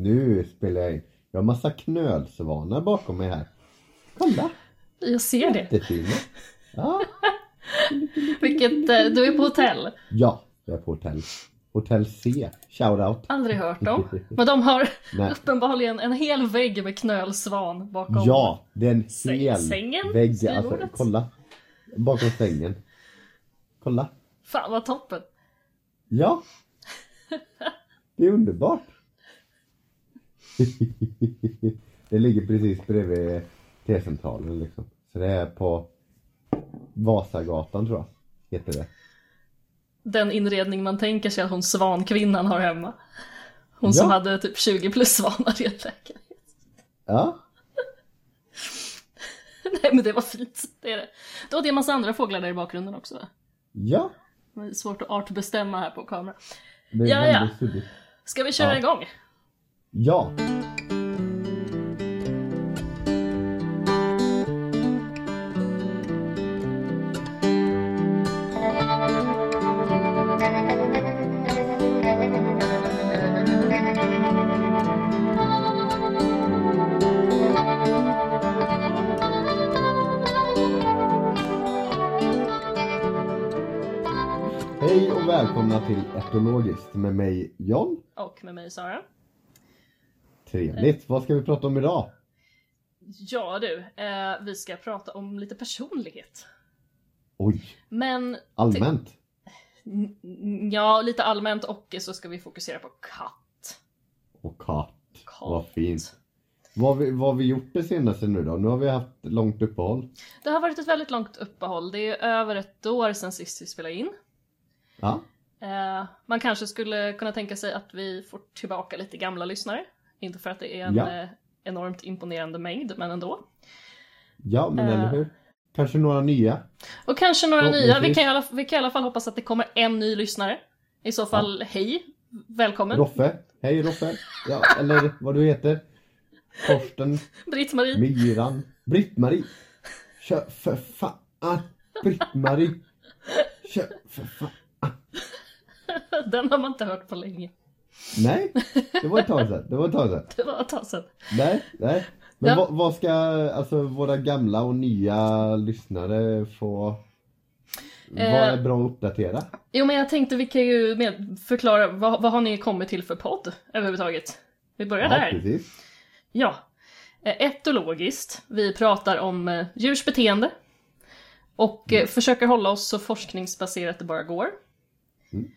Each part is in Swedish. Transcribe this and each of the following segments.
Nu spelar jag in. Jag har massa knölsvanar bakom mig här. Kolla! Jag ser det. Jättefina. Ja, Vilket, eh, du är på hotell. ja, jag är på hotell. Hotell C. Shoutout. Aldrig hört dem. Men de har Nej. uppenbarligen en hel vägg med knölsvan bakom. Ja, det är en hel sängen? vägg. Alltså, kolla. Bakom sängen. Kolla. Fan vad toppen. Ja. Det är underbart. Det ligger precis bredvid T-centralen liksom. Så det är på Vasagatan tror jag. Heter det. Den inredning man tänker sig att hon svankvinnan har hemma. Hon som Ja. hade typ 20 plus svanar i en lägenhet. Ja. Nej men det var fint. Det är det. Då hade jag en massa andra fåglar där i bakgrunden också. Ja. Det är svårt att artbestämma här på kamera. Det är Ja, ja. Ska vi köra Ja. igång? Ja. Hej och välkomna till Etologiskt med mig John. Och med mig Sara. Trevligt. Vad ska vi prata om idag? Ja du, eh, vi ska prata om lite personlighet. Oj, Men allmänt. ja, lite allmänt och så ska vi fokusera på katt. Och katt. Katt. Vad fint. Vad har, vi, vad har vi gjort det senaste nu då? Nu har vi haft långt uppehåll. Det har varit ett väldigt långt uppehåll. Det är över ett år sedan sist vi spelade in. Ja, Eh, man kanske skulle kunna tänka sig att vi får tillbaka lite gamla lyssnare. Inte för att det är en Ja. eh, enormt imponerande mängd, men ändå. ja men Eh. eller hur? Kanske några nya? Och kanske några nya. Vi kan, alla, vi kan i alla fall hoppas att det kommer en ny lyssnare. I så fall, hej! Välkommen! Roffe? Hej Roffe! Ja, eller vad du heter? Torsten? Britt-Marie! Myran? Britt-Marie? Kör för fan! Britt-Marie! Kör för fan! Den har man inte hört på länge. Nej, det var ett tag sedan. Det var ett tag sedan. Det var ett tag sedan. Nej, nej. Men Ja. vad, ska alltså våra gamla och nya lyssnare få? Vad Eh. är bra att uppdatera? Jo men jag tänkte vi kan ju förklara, vad, vad har ni kommit till för podd överhuvudtaget? Vi börjar Ja, där. precis. Ja. Eh, Etologiskt. Vi pratar om eh, djurs beteende. Och Mm. försöker hålla oss så forskningsbaserat det bara går. Mm.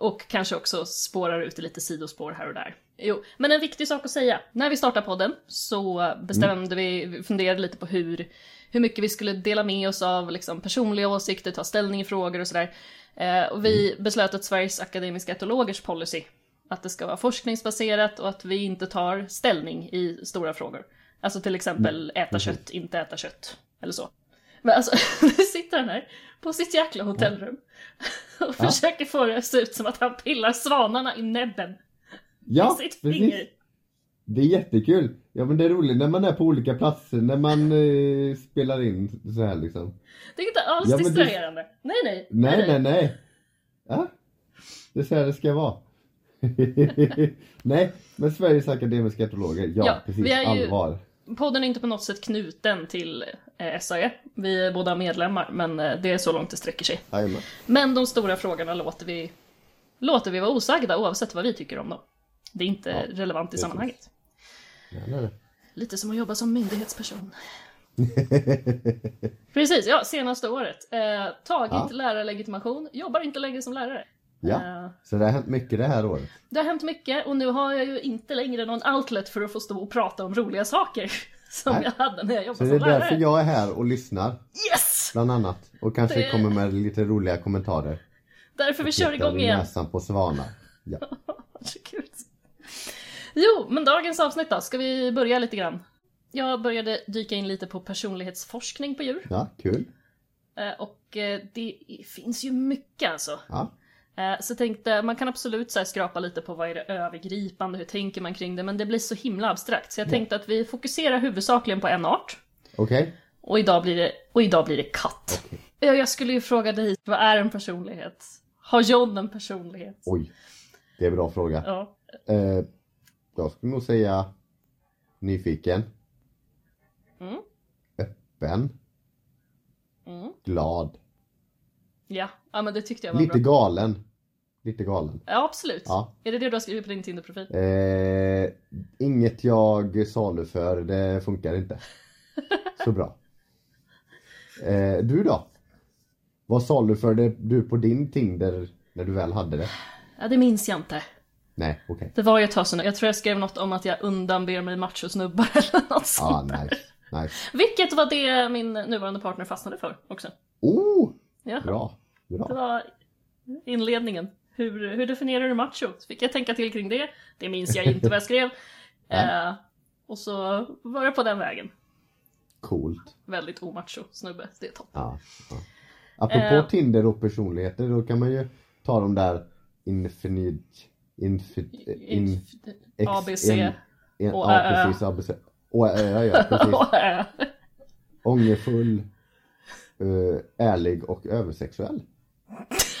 Och kanske också spårar ut i lite sidospår här och där. Jo, men en viktig sak att säga. När vi startade podden så bestämde vi, vi funderade lite på hur, hur mycket vi skulle dela med oss av liksom, personliga åsikter, ta ställning i frågor och sådär. Eh, och vi beslöt att Sveriges Akademiska Etologers policy att det ska vara forskningsbaserat och att vi inte tar ställning i stora frågor. Alltså till exempel äta kött, inte äta kött. Eller så. Men alltså, nu sitter han här på sitt jäkla hotellrum och Ja. försöker få det att se ut som att han pillar svanarna i näbben Ja, med sitt precis. finger. Det är jättekul. Ja men det är roligt när man är på olika platser, när man eh, spelar in så här liksom. Det är inte alls Ja, men det- distraherande. Nej, nej. Nej, nej, nej. Ja, det är så här det ska vara. nej, men Sveriges Akademiska Etologer, ja, Ja, precis, vi är ju- allvar. Podden är inte på något sätt knuten till eh, SAE. Vi är båda medlemmar, men eh, det är så långt det sträcker sig. Jajamän. Men de stora frågorna låter vi, låter vi vara osagda oavsett vad vi tycker om dem. Det är inte Ja, relevant i sammanhanget. Ja, nej, nej. Lite som att jobba som myndighetsperson. Precis, ja, senaste året. Eh, tagit Ja. lärarlegitimation, jobbar inte längre som lärare. Ja, Eh, så det har hänt mycket det här året. det har hänt mycket och nu har jag ju inte längre någon outlet för att få stå och prata om roliga saker. Som Nej. jag hade när jag Så jobbade det är som därför lärare. jag är här och lyssnar, Yes! bland annat. Och kanske Det- kommer med lite roliga kommentarer. Därför vi kör igång igen. näsan på svanar. Ja. Jo, men dagens avsnitt då, ska vi börja lite grann? Jag började dyka in lite på personlighetsforskning på djur. ja, kul. Eh, Och eh, det finns ju mycket alltså. Ja, Så jag tänkte, man kan absolut så skrapa lite på vad är det övergripande, hur tänker man kring det, men det blir så himla abstrakt. Så jag Ja. tänkte att vi fokuserar huvudsakligen på en art. okej. Och idag blir det, och idag blir det katt. Ja, Jag skulle ju fråga dig, vad är en personlighet? Har John en personlighet? Oj, det är en bra fråga. Ja. Eh, Jag skulle nog säga nyfiken, Mm. öppen, Mm. glad, Ja. ja, men det tyckte jag var lite bra. galen. Lite galen. Ja, absolut. Ja. Är det det du har skrivit på din Tinder-profil? Eh, inget jag saluför, det funkar inte. Så bra. Eh, du då? Vad saluförde du på din Tinder när du väl hade det? Ja, det minns jag inte. Nej, okej. Det var ju ett tag sedan. Jag tror jag skrev något om att jag undanber mig machosnubbar eller något Ah, sånt. nice. Nice. Vilket var det min nuvarande partner fastnade för också. Oh! Ja, Bra. det Bra. var inledningen. Hur, hur definierar du macho? Så fick jag tänka till kring det. Det minns jag inte vad jag skrev. Eh, och så var det på den vägen. Coolt. Väldigt omacho snubbe. Det är topp. Ja. ja. Apropå Eh. Tinder och personligheter, då kan man ju ta de där infinit... Infi, in, ex- ABC. en- en- och ja, Ä. precis. ABC. Och Ä, ja, precis. Och, Ångerfull, eh, ärlig och översexuell.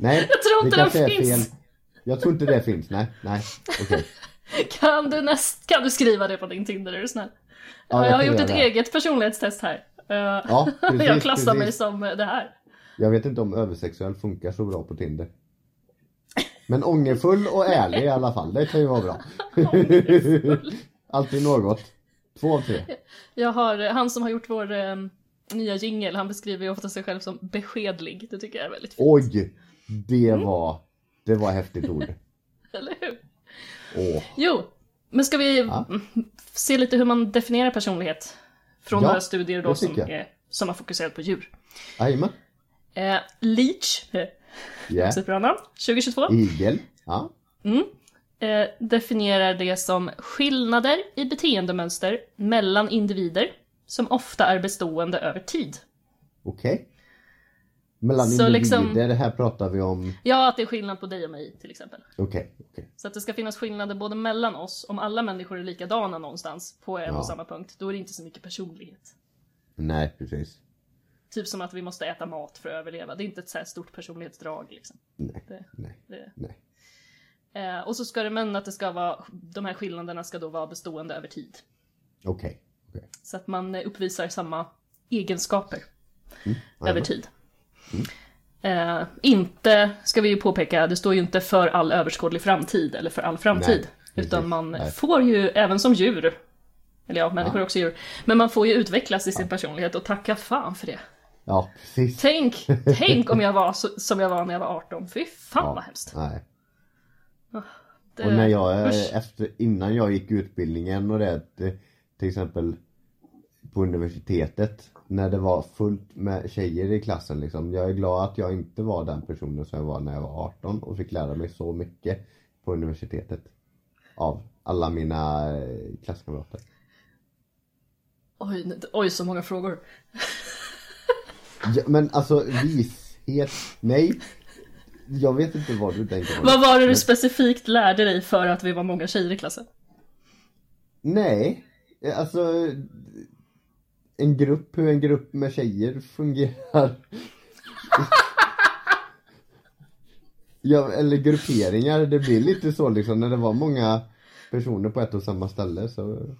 Nej, Jag tror inte kanske den finns. fel. Jag tror inte det finns, nej, nej, okej. Kan du, näst, kan du skriva det på din Tinder är du snäll? Ja, jag jag har gjort ett det. eget personlighetstest här. Eh, Ja, precis, jag klassar mig precis. som det här. Jag vet inte om översexuell funkar så bra på Tinder. Men ångerfull och ärlig i alla fall, det kan ju vara bra. Alltid något. Två av tre. Jag har, han som har gjort vår eh, nya jingel, han beskriver ju ofta sig själv som beskedlig. Det tycker jag är väldigt fint. Oj! Det var, det var häftigt ord. Eller hur? Åh. Jo, men ska vi Ja. mm, se lite hur man definierar personlighet? Från Ja, några studier då som, är, som har fokuserat på djur. Jajamän. Eh, Leach, också ett bra namn, 2022. Igel. Ja. Mm. Eh, definierar det som skillnader i beteendemönster mellan individer som ofta är bestående över tid. Okej. Mellan Så individer, liksom- det här pratar vi om. Ja, att det är skillnad på dig och mig till exempel. Okej, okej. Så att det ska finnas skillnader både mellan oss, om alla människor är likadana någonstans på en Ja. och samma punkt, då är det inte så mycket personlighet. Nej, precis. Typ som att vi måste äta mat för att överleva. Det är inte ett så här stort personlighetsdrag liksom. Nej, Det, nej, det. nej. Eh, och så ska det, men att det ska vara, de här skillnaderna ska då vara bestående över tid. Okej. okej. Så att man uppvisar samma egenskaper över jajamän. Eh, inte, ska vi ju påpeka, det står ju inte för all överskådlig framtid eller för all framtid. Nej, utan man Nej. får ju, även som djur, eller ja, människor är också djur, men man får ju utvecklas i sin personlighet och tacka fan för det. Ja, precis. Tänk, tänk om jag var så, som jag var när jag var 18, fy fan Ja, vad hemskt. Nej. Det, Och när jag, eh, efter, innan jag gick utbildningen och det, till exempel på universitetet, när det var fullt med tjejer i klassen liksom. Jag är glad att jag inte var den personen som jag var när jag var 18 och fick lära mig så mycket på universitetet. Av alla mina eh, klasskamrater. Oj, oj, så många frågor. Ja, men alltså vishet, nej. Jag vet inte vad du tänker på. Vad var det du specifikt lärde dig för att vi var många tjejer i klassen? Nej, alltså en grupp, hur en grupp med tjejer fungerar. ja, eller grupperingar, det blir lite så liksom när det var många personer på ett och samma ställe så Men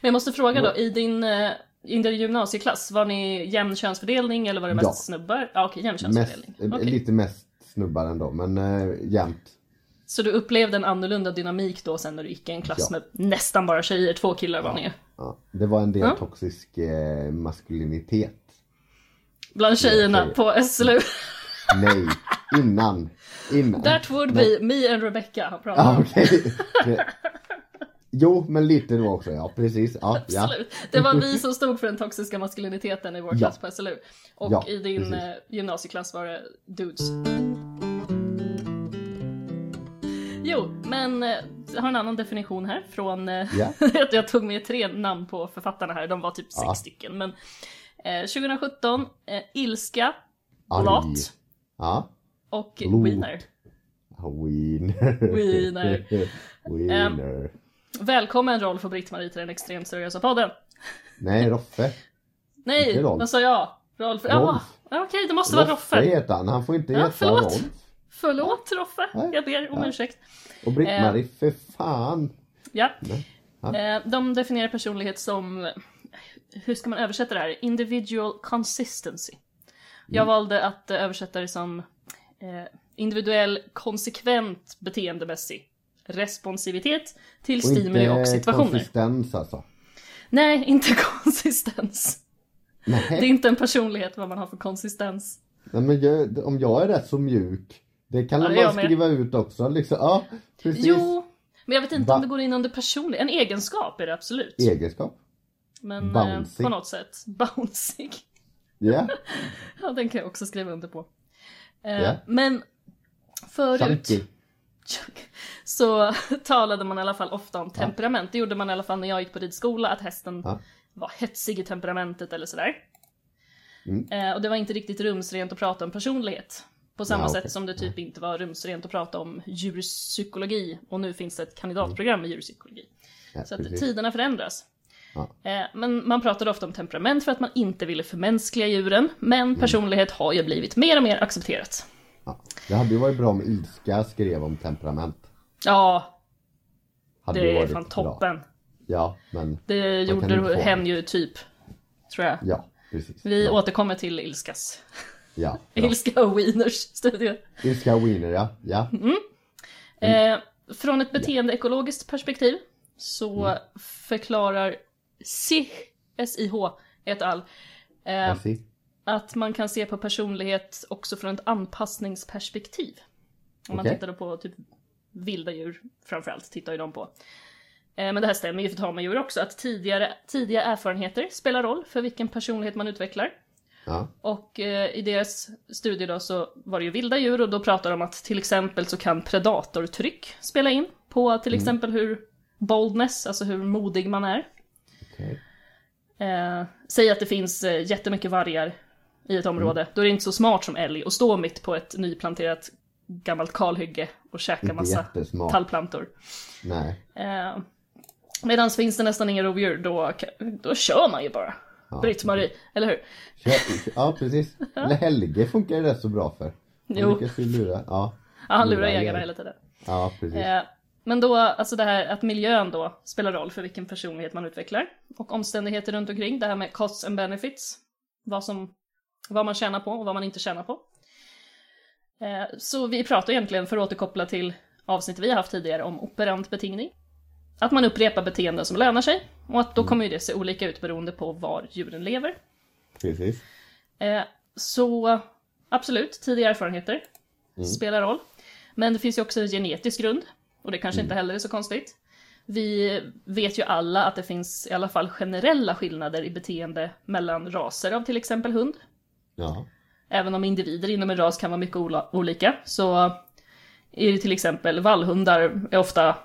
jag måste fråga då, i din, eh, i din gymnasieklass, var ni jämn könsfördelning eller var det mest Ja. snubbar? Ja, okej, jämn mest, könsfördelning. eh, Okej. lite mest snubbar ändå men äh, jämnt. Så du upplevde en annorlunda dynamik då sen när du gick i en klass Ja. med nästan bara tjejer, två killar var ni Ja, det var en del Ja. toxisk eh, maskulinitet. Bland tjejerna tjejer. på SLU. Nej, innan. innan. That would be me and Rebecca han Ja, om. okej. Det- Jo, men lite då också, ja precis. Ja, ja. Absolut. Det var vi som stod för den toxiska maskuliniteten i vår Ja. klass på SLU. Och Ja, i din precis. eh, gymnasieklass var det dudes. Jo, men eh, jag har en annan definition här från... eh, Ja. jag tog med tre namn på författarna här, de var typ sex Ja. stycken. Men eh, 2017, eh, Ilska, Aj. Blot Ja. och Blot. Wiener. Wiener. Wiener. Wiener. Välkommen roll för Britt-Marie till den extremt seriösa podden. Nej, Roffe. Nej, Rolf. vad sa jag? Rolf? Ja, Rolf. ja, okej, det måste vara Roffe Roffe. heter han. Han får inte Ja, heta förlåt. Rolf. Förlåt Roffe, Nej. jag ber om Ja. ursäkt. Och Britt-Marie, för fan! Ja. Nej. Ja. Eh, De definierar personlighet som, hur ska man översätta det här? Individual consistency. Jag valde att eh, översätta det som eh, individuell konsekvent beteendemässig responsivitet till Och stimuli och inte situationer. konsistens alltså. Nej, inte konsistens. Det är Nej, inte en personlighet vad man har för konsistens. Nej men jag, om jag är rätt så mjuk. Det kan Ja, man med. skriva ut också liksom. Ja, precis. Jo, men jag vet inte Va? om det går in under personlighet. En egenskap är det absolut. Egenskap. Men eh, Bouncy. på något sätt. Bouncy. Ja, Ja, den kan jag också skriva under på. Eh, Ja. Men förut chunky. så talade man i alla fall ofta om temperament. Det gjorde man i alla fall när jag gick på ridskola, att hästen Ja. var hetsig i temperamentet eller sådär. Mm. Eh, och det var inte riktigt rumsrent att prata om personlighet. På samma Ja, sätt som det typ inte var rumsrent att prata om djurpsykologi. Och nu finns det ett kandidatprogram i djurpsykologi. Ja, Så att precis. tiderna förändras. Ja. Eh, Men man pratade ofta om temperament för att man inte ville förmänskliga djuren. Men Mm. personlighet har ju blivit mer och mer accepterat. Ja. Det hade ju varit bra om Ilska skrev om temperament. Ja, Hade det är fan bra. toppen. Ja, men Det gjorde hen ju typ, tror jag. ja, precis. Vi ja. återkommer till Ilskas. Ja, bra. Ilska och Wieners studie. Ilska Wiener, ja. Ja, Mm. Eh, från ett beteendeekologiskt perspektiv så Mm. förklarar SIH, SIH et al. Eh, att man kan se på personlighet också från ett anpassningsperspektiv. Om man Okej. tittar då på typ vilda djur framförallt, tittar ju de på. Eh, Men det här stämmer ju för tamdjur också, att tidigare, tidiga erfarenheter spelar roll för vilken personlighet man utvecklar. Ja, Och eh, i deras studie då så var det ju vilda djur och då pratar de om att till exempel så kan predatortryck spela in på till exempel hur boldness, alltså hur modig man är. okej. Eh, säg att det finns eh, jättemycket vargar i ett område, då är det inte så smart som älg att stå mitt på ett nyplanterat gammalt kalhygge och käka Inte massa jättesmart. tallplantor. Nej. Eh, Medan finns det nästan inga rovdjur, då, då kör man ju bara. Ja. Britt-Marie, eller hur? Kör- Ja, precis. Eller Helge funkar det rätt så bra för. Han Jo. lyckas ju lura. Ja, Ja, han lurar jägarna hela tiden. ja precis. Eh, Men då, alltså det här att miljön då spelar roll för vilken personlighet man utvecklar. Och omständigheter runt omkring, det här med costs and benefits. Vad, som, vad man tjänar på och vad man inte tjänar på. Eh, Så vi pratar egentligen, för att återkoppla till avsnitt vi har haft tidigare, om operant betingning. Att man upprepar beteenden som lönar sig. Och att då kommer ju det se olika ut beroende på var djuren lever. Precis. Eh, Så absolut, tidiga erfarenheter spelar roll. Men det finns ju också en genetisk grund. Och det kanske inte heller är så konstigt. Vi vet ju alla att det finns i alla fall generella skillnader i beteende mellan raser av till exempel hund. Ja. Även om individer inom en ras kan vara mycket olika så är det till exempel vallhundar är ofta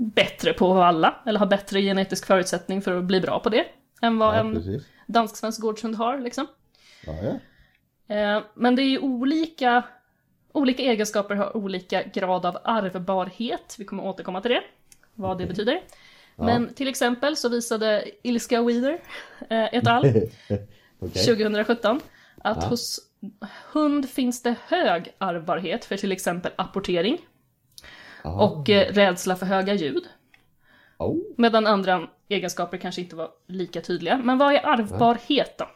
bättre på att valla, eller har bättre genetisk förutsättning för att bli bra på det, än vad Ja, en dansk-svensk gårdshund har liksom. Ja, ja. Eh, Men det är ju olika, olika egenskaper har olika grad av ärvbarhet. Vi kommer återkomma till det, vad det betyder. Men till exempel så visade Ilska Weeder eh, et al. Okej. 2017 att hos hund finns det hög ärvbarhet för till exempel apportering Jaha. och eh, rädsla för höga ljud. Oh. Medan andra egenskaper kanske inte var lika tydliga. Men vad är ärvbarhet då?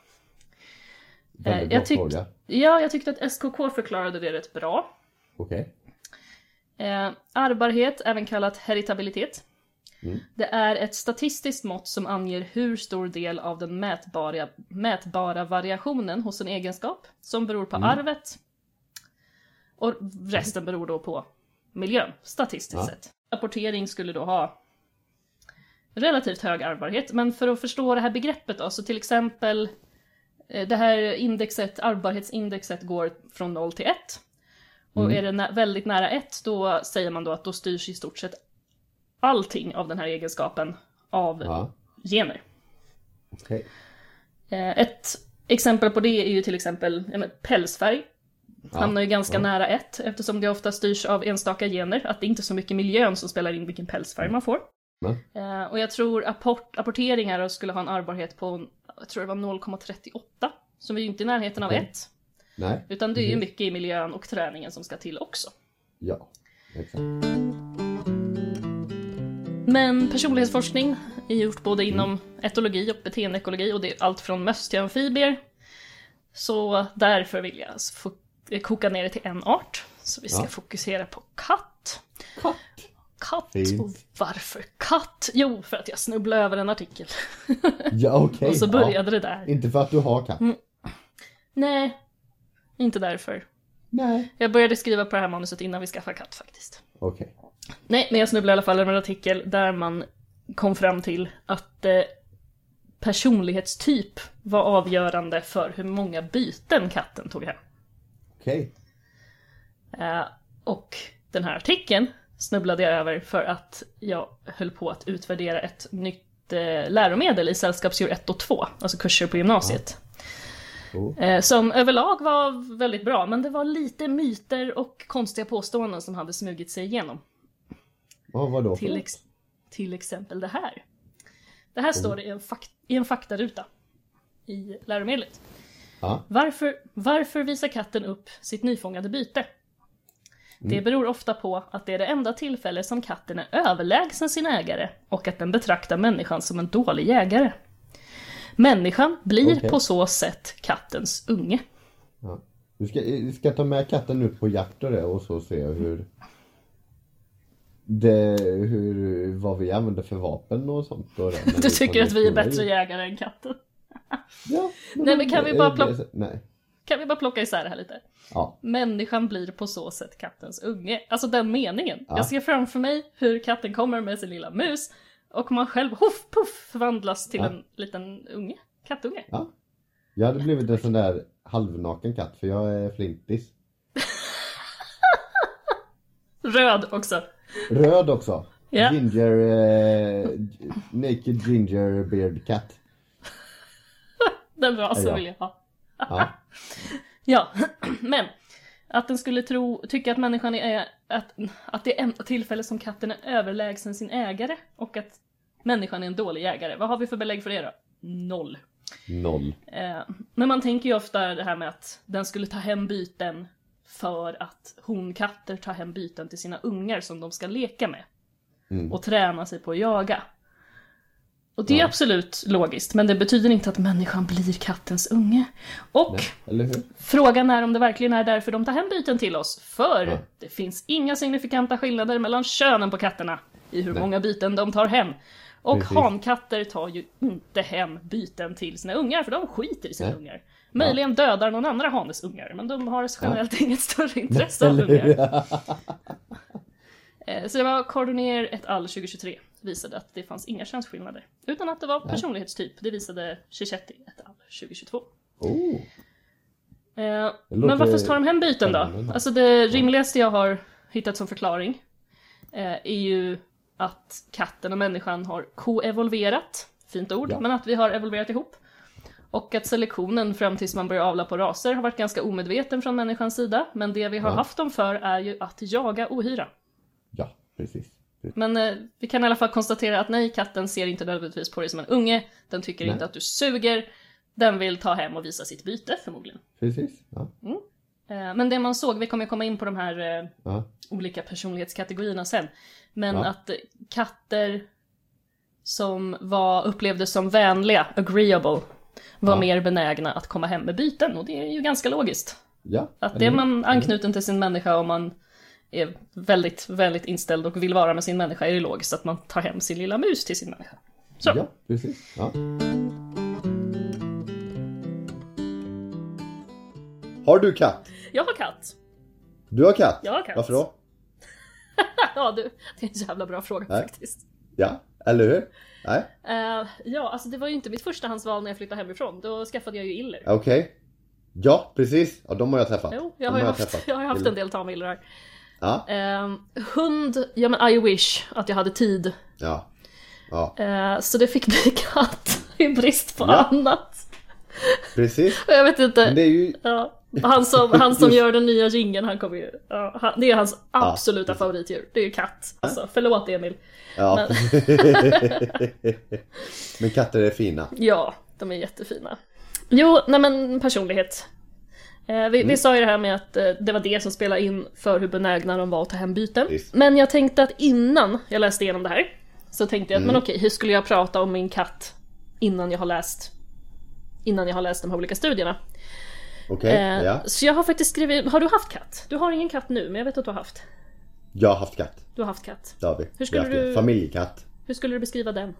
Väldigt Eh, bra jag tyck- fråga. Ja, jag tyckte att SKK förklarade det rätt bra. Okej. Eh, ärvbarhet, även kallat heritabilitet. Mm. Det är ett statistiskt mått som anger hur stor del av den mätbara, mätbara variationen hos en egenskap som beror på arvet och resten beror då på miljön, statistiskt Ja. sett. Apportering skulle då ha relativt hög ärvbarhet, men för att förstå det här begreppet då, så till exempel eh, det här indexet, ärvbarhetsindexet går från 0 till 1. Och är det väldigt nära 1 då säger man då att då styrs i stort sett allting av den här egenskapen av Ja. gener. Okej. Eh, Ett exempel på det är ju till exempel pälsfärg. Ja. Hamnar ju ganska Ja. nära 1 eftersom det ofta styrs av enstaka gener. Att det inte är så mycket miljön som spelar in vilken pälsfärg man får. Eh, och jag tror apport, apporteringar skulle ha en ärbarhet på, jag tror det var 0,38. Så vi är ju inte i närheten av Okej. 1. nej. Utan det är ju Mhm. mycket i miljön och träningen som ska till också. Ja. exakt. Men personlighetsforskning är gjort både inom etologi och beteendeekologi och det är allt från möss till amfibier. Så därför vill jag koka ner det till en art. Så vi ska Ja. fokusera på katt. Katt. Katt. Fint. Och varför katt? Jo, för att jag snubblade över en artikel. Ja okej. och så började det där. Ja. Inte för att du har katt. Nej, inte därför. Nej. Jag började skriva på det här manuset innan vi skaffade katt faktiskt. Okej. Nej, men jag snubblade i alla fall över en artikel där man kom fram till att eh, personlighetstyp var avgörande för hur många byten katten tog hem. Okej. Eh, och den här artikeln snubblade jag över för att jag höll på att utvärdera ett nytt eh, läromedel i sällskapsdjur 1 och 2, alltså kurser på gymnasiet. Oh. Eh, som överlag var väldigt bra, men det var lite myter och konstiga påståenden som hade smugit sig igenom. Vad var då Till, ex- till exempel det här. Det här står i en, fak- i en faktaruta i läromedlet. Ja. Varför, varför visar katten upp sitt nyfångade byte? Det beror ofta på att det är det enda tillfälle som katten är överlägsen sin ägare och att den betraktar människan som en dålig jägare. Människan blir Okej. på så sätt kattens unge. ja. Du ska, vi ska ta med katten ut på jakt och så se hur det, hur, vad vi använder för vapen och sånt. Och Du tycker att vi är bättre jägare än katten? Ja, Nej, men kan vi bara plocka- Nej. Kan vi bara plocka isär det här lite? Ja. Människan blir på så sätt kattens unge. Alltså den meningen. Ja. Jag ser framför mig hur katten kommer med sin lilla mus och man själv, hoff, puff, förvandlas till en liten unge. Kattunge. ja. Jag hade blivit en sån där halvnaken katt för jag är flintis. Röd också. Röd också. Ja. Ginger, eh, naked ginger beard cat. Den rasen Ja. vill jag ha. Ja. Ja, men att den skulle tro, tycka att människan är, att, att det är enda tillfälle som katten är överlägsen sin ägare och att människan är en dålig jägare. Vad har vi för belägg för det då? Noll. Noll. Eh, men man tänker ju ofta det här med att den skulle ta hem byten för att honkatter tar hem byten till sina ungar som de ska leka med. Mm. Och träna sig på att jaga. Och det är Ja. absolut logiskt, men det betyder inte att människan blir kattens unge. Och Nej, frågan är om det verkligen är därför de tar hem byten till oss. För Ja. det finns inga signifikanta skillnader mellan könen på katterna i hur Nej. många byten de tar hem. Och Precis. hankatter tar ju inte hem byten till sina ungar, för de skiter i sina Nej. ungar. Möjligen dödar någon andra hanes ungar, men de har generellt inget större intresse av ungar. Eh, Så det var Cordoner et al. 2023 visade att det fanns inga könsskillnader. Utan att det var personlighetstyp. Det visade Chichetti et al. 2022. Oh. Eh, Men varför tar de hem byten då? Alltså det rimligaste jag har hittat som förklaring eh, är ju att katten och människan har koevolverat, fint ord, Ja. men att vi har evolverat ihop. Och att selektionen fram tills man börjar avla på raser har varit ganska omedveten från människans sida, men det vi har Ja. haft dem för är ju att jaga ohyra. Ja, precis. Men eh, vi kan i alla fall konstatera att nej, katten ser inte nödvändigtvis på dig som en unge, den tycker Nej. inte att du suger, den vill ta hem och visa sitt byte förmodligen. Precis. Ja. Eh, Men det man såg, vi kommer komma in på de här eh, Ja. olika personlighetskategorierna sen, men Ja. att eh, katter som var, upplevdes som vänliga, agreeable, var mer benägna att komma hem med byten och det är ju ganska logiskt. ja. Att eller är man anknuten till sin människa och man är väldigt, väldigt inställd och vill vara med sin människa är det logiskt att man tar hem sin lilla mus till sin människa. Så, Ja, precis. Ja. Har du katt? jag har katt. Du har katt? Jag har katt. Varför då? ja, du, det är en jävla bra fråga Nej. faktiskt. Ja, eller hur? Nej, Eh, ja, alltså det var ju inte mitt förstahandsval när jag flyttade hemifrån. Då skaffade jag ju iller. okej. Ja, precis. Ja, de har jag träffat. Jo, jag har ju haft, jag har haft en del tamilrar. Ja, Uh, hund, ja men I wish att jag hade tid. ja. Ja, Eh, så det fick bli katt i brist på Ja. annat. precis. Jag vet inte. Men det är ju... Ja, han som, han som gör den nya jingeln, han kommer ju... Ja, han, det är hans absoluta precis. favoritdjur. Det är ju katt. Alltså, förlåt Emil. Ja. Men katter är fina. Ja, de är jättefina. Jo, nej men personlighet. Eh, vi, vi sa ju det här med att eh, det var det som spelade in för hur benägna de var att ta hem byten. Visst. Men jag tänkte att innan jag läste igenom det här så tänkte jag att Mm. men okej, hur skulle jag prata om min katt innan jag har läst innan jag har läst de här olika studierna. Okej, Eh, ja. Så jag har faktiskt skrivit, har du haft katt? Du har ingen katt nu, men jag vet att du har haft. Jag har haft katt. Du har haft katt. Det har vi. Hur skulle vi har haft du- Familjekatt. Hur skulle du beskriva den?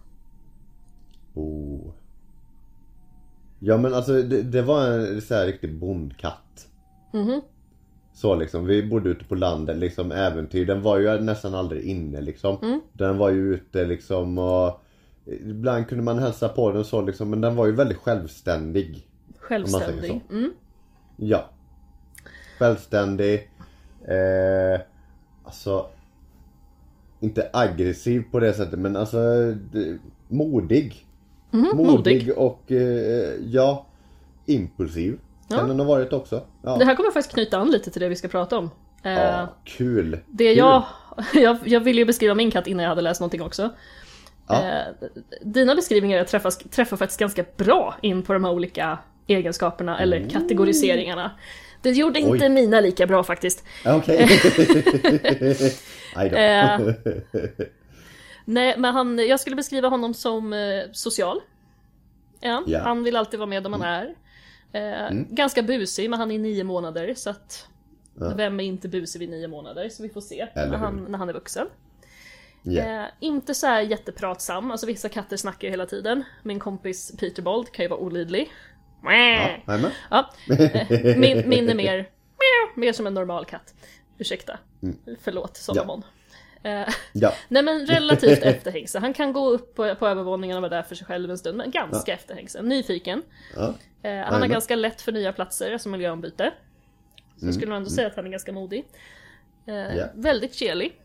Oh. Ja men alltså det, det var en så här riktig bondkatt. Mhm. Så liksom, vi bodde ute på landet liksom äventyr. Den var ju nästan aldrig inne liksom. Mm. Den var ju ute liksom och Ibland kunde man hälsa på den så liksom men den var ju väldigt självständig. Självständig. Mm. Ja. Självständig. Eh, alltså Inte aggressiv på det sättet men alltså det, Modig. Mhm, modig. och eh, ja Impulsiv. Ja. Kan den ha varit också. Ja, Det här kommer faktiskt knyta an lite till det vi ska prata om. Eh, ja kul. Det kul. jag, jag, jag ville ju beskriva min katt innan jag hade läst någonting också. Ja. Eh, dina beskrivningar träffar, träffar faktiskt ganska bra in på de här olika egenskaperna eller kategoriseringarna. Det gjorde inte Oj. mina lika bra faktiskt. Okej. Eh. Nej, men han, jag skulle beskriva honom som eh, social. Ja, Ja. Han vill alltid vara med där man är. Eh, Ganska busig, men han är nio månader så att Ja. vem är inte busig vid nio månader? Så vi får se när han, när han är vuxen. Ja. Eh, inte så här jättepratsam, alltså vissa katter snackar hela tiden. Min kompis Peter Bold kan ju vara olidlig. Ja. Ja, eh, min, min är mer, mer som en normal katt. Ursäkta. Förlåt Solomon. Eh, Ja. nej men relativt efterhängsen. Han kan gå upp på, på övervåningen och vara där för sig själv en stund, men ganska efterhängsen. Nyfiken. Ja. Eh, han har ganska lätt för nya platser, alltså miljöombyte. Så skulle man ändå säga att han är ganska modig. Eh, Ja. Väldigt kelig.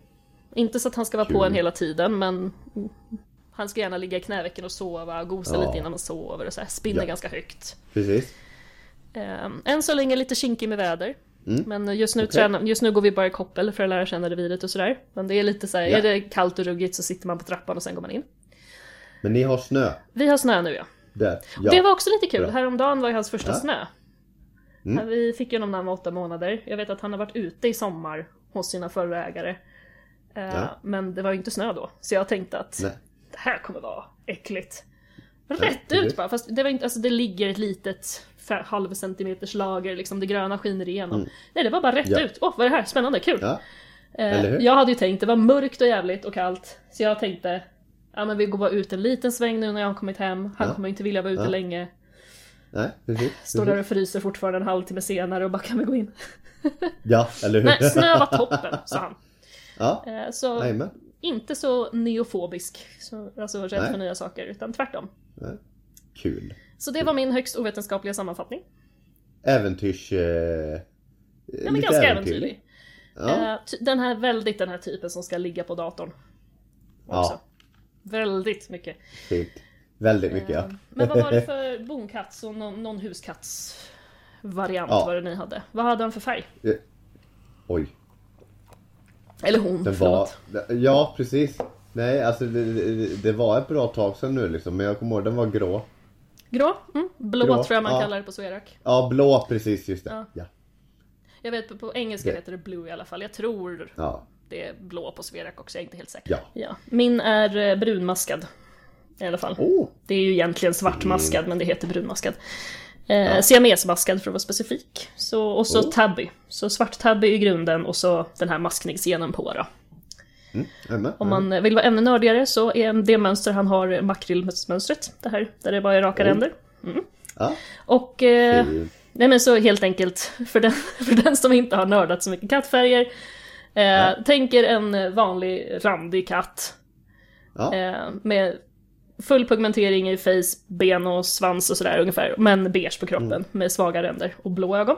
Inte så att han ska vara på Kul. en hela tiden, men han ska gärna ligga i knävecken och sova, gosa Ja. lite innan man sover och så här, spinner Ja. ganska högt. Precis. Eh, än så länge lite kinkig med väder. Mm. Men just nu, Okej. tränar, just nu går vi bara i koppel för att lära känna reviret och sådär. Men det är lite så här, Ja. är det kallt och ruggigt så sitter man på trappan och sen går man in. Men ni har snö. Vi har snö nu ja. Där. Ja. Det var också lite kul, Bra. häromdagen var ju hans första Ja. snö. Mm. Vi fick ju honom när han var åtta månader. Jag vet att han har varit ute i sommar hos sina förra ägare. Eh, Ja. Men det var ju inte snö då, så jag tänkte att Nej. det här kommer vara äckligt. Rätt ut bara, fast det var inte, alltså det ligger ett litet halv centimeters lager, liksom det gröna skiner igenom. Nej det var bara rätt Mm. Ja. ut. Åh vad är det här? Spännande, kul! Ja. Eh, jag hade ju tänkt, det var mörkt och jävligt och kallt. Så jag tänkte, ja men vi går bara ut en liten sväng nu när jag har kommit hem. Han Ja. kommer inte vilja vara ute Ja. länge. Nej, precis. Står där och fryser fortfarande en halvtimme senare och bara kan vi gå in? Ja, eller hur? Nej, snö var toppen, sa han. Ja, Eh, Så inte så neofobisk, så, alltså rädd för nya saker, utan tvärtom. Nej. Kul. Så det var min högst ovetenskapliga sammanfattning. Äventyrs... Eh, Ja, men ganska äventyrlig. Ja. Eh, Den här, väldigt den här typen som ska ligga på datorn. Också. ja, Väldigt mycket. fint. Väldigt mycket ja. Eh, Men vad var det för bonkatts och någon, någon huskattsvariant Ja. var det ni hade? Vad hade han för färg? Oj. Eller hon, förlåt. var... Ja, precis. Nej, alltså det, det, det var ett bra tag sedan nu liksom. Men jag kommer ihåg den var grå. Grå? Mm. Blå Grå, tror jag man ja. kallar det på Sverak. Ja, blå precis, just det. Ja. Ja. Jag vet på, engelska Det- heter det blue i alla fall. Jag tror Ja. det är blå på Sverak också, jag är inte helt säker. Ja. Min är eh, brunmaskad. I alla fall. Oh, Det är ju egentligen svartmaskad men det heter brunmaskad. Eh, Ja. Siamesmaskad för att vara specifik. Så, och så Oh. tabby. Så svart tabby i grunden och så den här maskningsgenen på då. Mm, Om man vill vara ännu nördigare så är det mönster han har makrillmönstret. Det här, där det bara är raka ränder. Ja, Och eh, nej men så helt enkelt, för den, för den som inte har nördat så mycket kattfärger. Eh, tänker en vanlig randig katt. Ja, Eh, med full pigmentering i face, ben och svans och sådär ungefär. Men beige på kroppen Mm. med svaga ränder och blå ögon.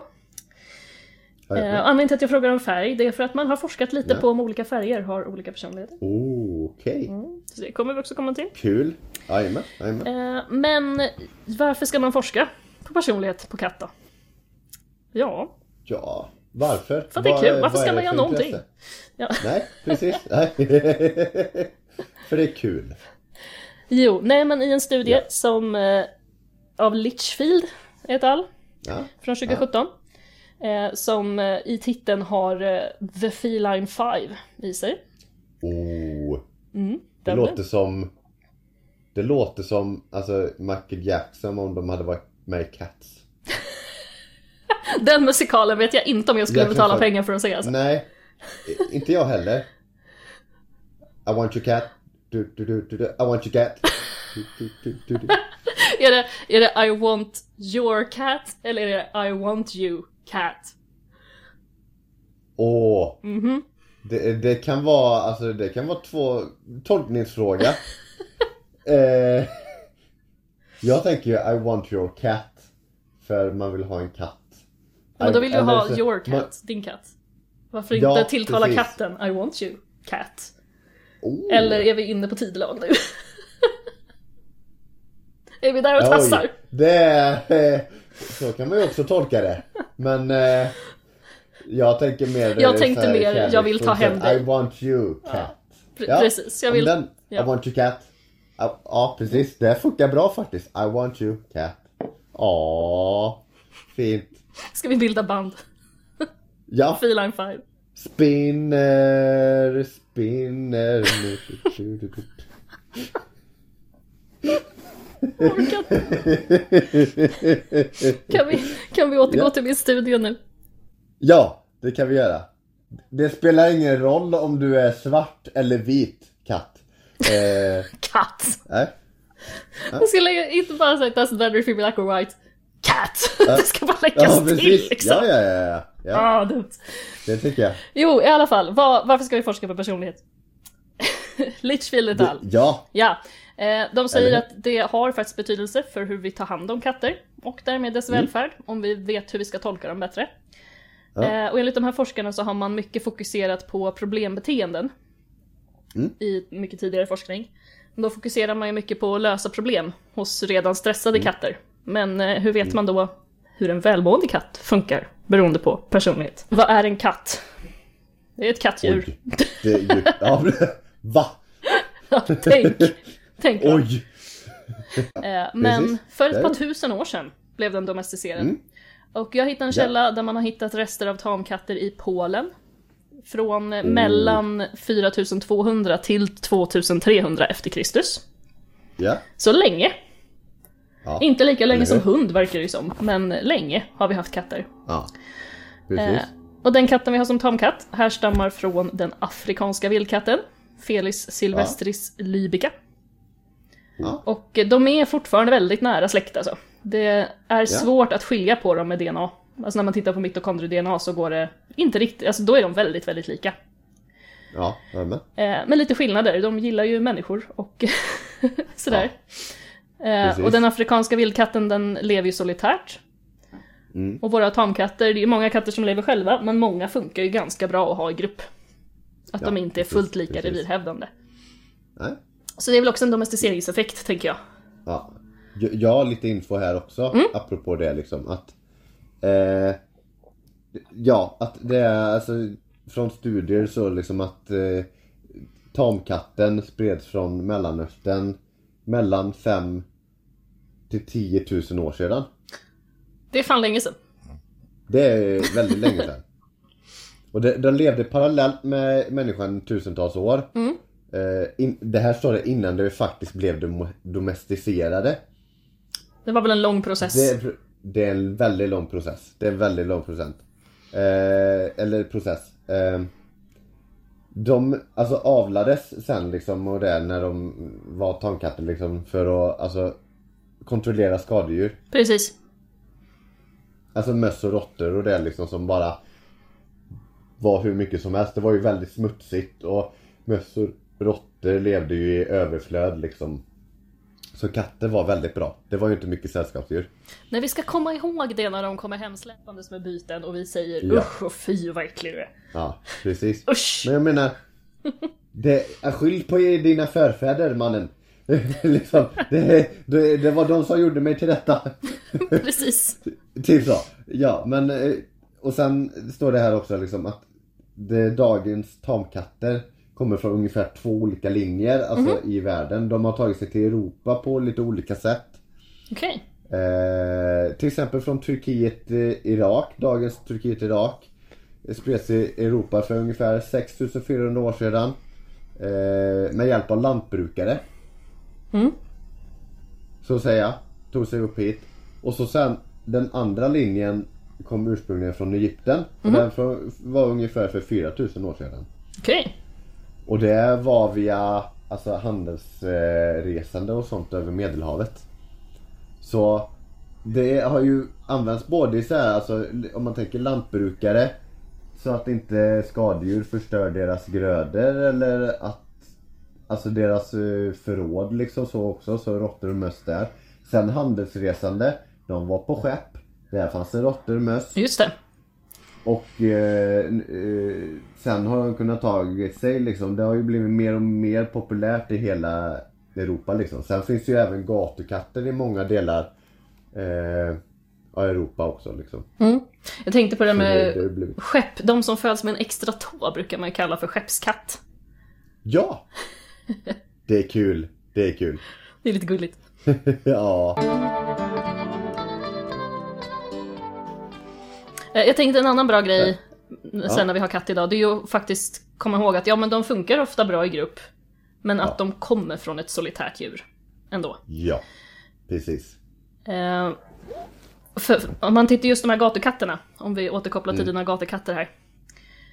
Eh, jajamän. anledningen till att jag frågar om färg, det är för att man har forskat lite Ja. på om olika färger har olika personligheter. Oh, okej. Så det kommer vi också komma till. Kul. Jajamän. Eh, men varför ska man forska på personlighet på katt då? Ja, Ja, varför? För att det är kul. Varför ska man göra någonting? Ja. Nej, precis. Nej. för det är kul. jo, nej men i en studie Ja. som eh, av Litchfield et al. Ja, från 2017. Eh, som eh, i titeln har eh, The Feline 5 i sig. Oh. Mm, Det låter som Det låter som alltså Michael Jackson om de hade varit med i Cats. Den musikalen vet jag inte om jag skulle Jag betala fan- pengar för att se alltså. Nej, inte jag heller. I want your cat. Du, du, du, du. I want your cat. Du, du, du. Är det, är det I want your cat eller är det I want you cat? Åh, Mhm. det, det kan vara, alltså det kan vara två tolkningsfråga. eh, jag tänker ju I want your cat. För man vill ha en katt. Men då vill du Eller ha så- your cat, man- din katt. Varför inte Ja, tilltala precis. katten I want you cat? Oh. Eller är vi inne på tidelag nu? är vi där och Oj, tassar? det är, så kan man ju också tolka det. Men eh, jag tänker mer Jag eh, tänkte här mer, jag vill ta hem dig. I want you cat. Pre- Precis, jag vill... Den, ja. I want you cat. Ja, Ja precis, det funkar bra faktiskt. I want you cat. Åh, fint. Ska vi bilda band? Ja, Feline 5. spinner, spinner. Inte. Kan vi, kan vi återgå Ja. till min studio nu? Ja, det kan vi göra. Det spelar ingen roll om du är svart eller vit katt. Eh, Katt! nej. Jag ska lägga, inte bara säga doesn't matter if you're black or white. Cat! Det ska bara läggas Ja, till liksom. Ja, ja, ja, ja. ja. Ah, dumt. Det tycker jag. Jo, i alla fall. Vad- varför ska vi forska på personlighet? Litchfield et al. Ja, Ja, eh, de säger att det har faktiskt betydelse för hur vi tar hand om katter och därmed dess välfärd, om vi vet hur vi ska tolka dem bättre. Ja. Eh, och enligt de här forskarna så har man mycket fokuserat på problembeteenden Mm. i mycket tidigare forskning. Då fokuserar man ju mycket på att lösa problem hos redan stressade Mm. katter. Men eh, hur vet man då hur en välmående katt funkar beroende på personlighet? Vad är en katt? Det är ett kattdjur. oj. Det är ju... Ja, va? tänk! Tänk va? Oj! Eh, men för ett par tusen år sedan blev den domesticerad. Mm. Och jag hittade en källa där man har hittat rester av tamkatter i Polen. Från Oh. mellan 4200 till 2300 efter Kristus. Ja, Så länge. Ja. Inte lika länge som hund verkar det som, men länge har vi haft katter. ja. Eh, och den katten vi har som tamkatt härstammar från den afrikanska vildkatten, Felis silvestris libica. Ja. Och de är fortfarande väldigt nära släkt alltså. Det är svårt att skilja på dem med DNA. Alltså när man tittar på mitokondrie-DNA så går det inte riktigt, alltså då är de väldigt, väldigt lika. Ja, jag med. Eh, men lite skillnader, de gillar ju människor och sådär. Eh, Precis. och den afrikanska vildkatten den lever ju solitärt. Mm. Och våra tamkatter, det är många katter som lever själva, men många funkar ju ganska bra att ha i grupp. Att Ja, de inte är fullt lika precis. revirhävdande. Nej. Så det är väl också en domesticeringseffekt, tänker jag. Ja. Jag- har lite info här också, Mm. apropå det liksom att eh, Ja, att det är alltså från studier så liksom att eh, tamkatten spreds från Mellanöstern mellan 5 till 10 000 år sedan. Det är fan länge sedan. Det är väldigt länge sedan. Och det, de levde parallellt med människan tusentals år. Mm. Eh, in, det här står det innan det faktiskt blev dom, domesticerade. Det var väl en lång process. Det är, det är en väldigt lång process. Det är en väldigt lång procent. Eh, eller process. Eh, de alltså avlades sen liksom och det när de var tamkatter liksom för att alltså kontrollera skadedjur. Precis. Alltså möss och råttor och det liksom som bara var hur mycket som helst. Det var ju väldigt smutsigt och möss och råttor levde ju i överflöd liksom. Så katter var väldigt bra. Det var ju inte mycket sällskapsdjur. Nej, vi ska komma ihåg det när de kommer hem släppandes med byten och vi säger Ja. usch och fy vad äcklig du är. Ja, precis. Usch! Men jag menar, det är skyll på dina förfäder mannen. liksom, det, det, det var de som gjorde mig till detta. Precis. Typ så. Ja, men eh, och sen står det här också liksom att det, dagens tamkatter kommer från ungefär två olika linjer alltså i världen. De har tagit sig till Europa på lite olika sätt. Okej. Eh, till exempel från Turkiet, eh, Irak, dagens Turkiet, Irak. Det spreds i Europa för ungefär 6400 år sedan. Eh, med hjälp av lantbrukare. Mm. Så att säga. Tog sig upp hit. Och så sen den andra linjen kom ursprungligen från Egypten. Och Mhm. den var ungefär för 4000 år sedan. Okej. Och det var via alltså, handelsresande och sånt över Medelhavet. Så det har ju använts både i så här, alltså om man tänker lantbrukare så att inte skadedjur förstör deras grödor eller att Alltså deras eh, förråd liksom så också, så råttor och möss där. Sen handelsresande, de var på skepp. Där fanns det råttor och möss. Just det. Och eh, eh, sen har de kunnat tagit sig liksom. Det har ju blivit mer och mer populärt i hela Europa liksom. Sen finns det ju även gatukatter i många delar eh, av Europa också liksom. Mm. Jag tänkte på det det, med det blivit... skepp. De som föds med en extra tå brukar man ju kalla för skeppskatt. Ja! Det är kul. Det är kul. Det är lite gulligt. ja. Jag tänkte en annan bra grej sen Ja. när vi har katt idag, det är ju faktiskt komma ihåg att ja men de funkar ofta bra i grupp. Men att de kommer från ett solitärt djur. Ändå. Ja. Precis. Eh, för, för- om man tittar just de här gatukatterna, om vi återkopplar till dina gatukatter här.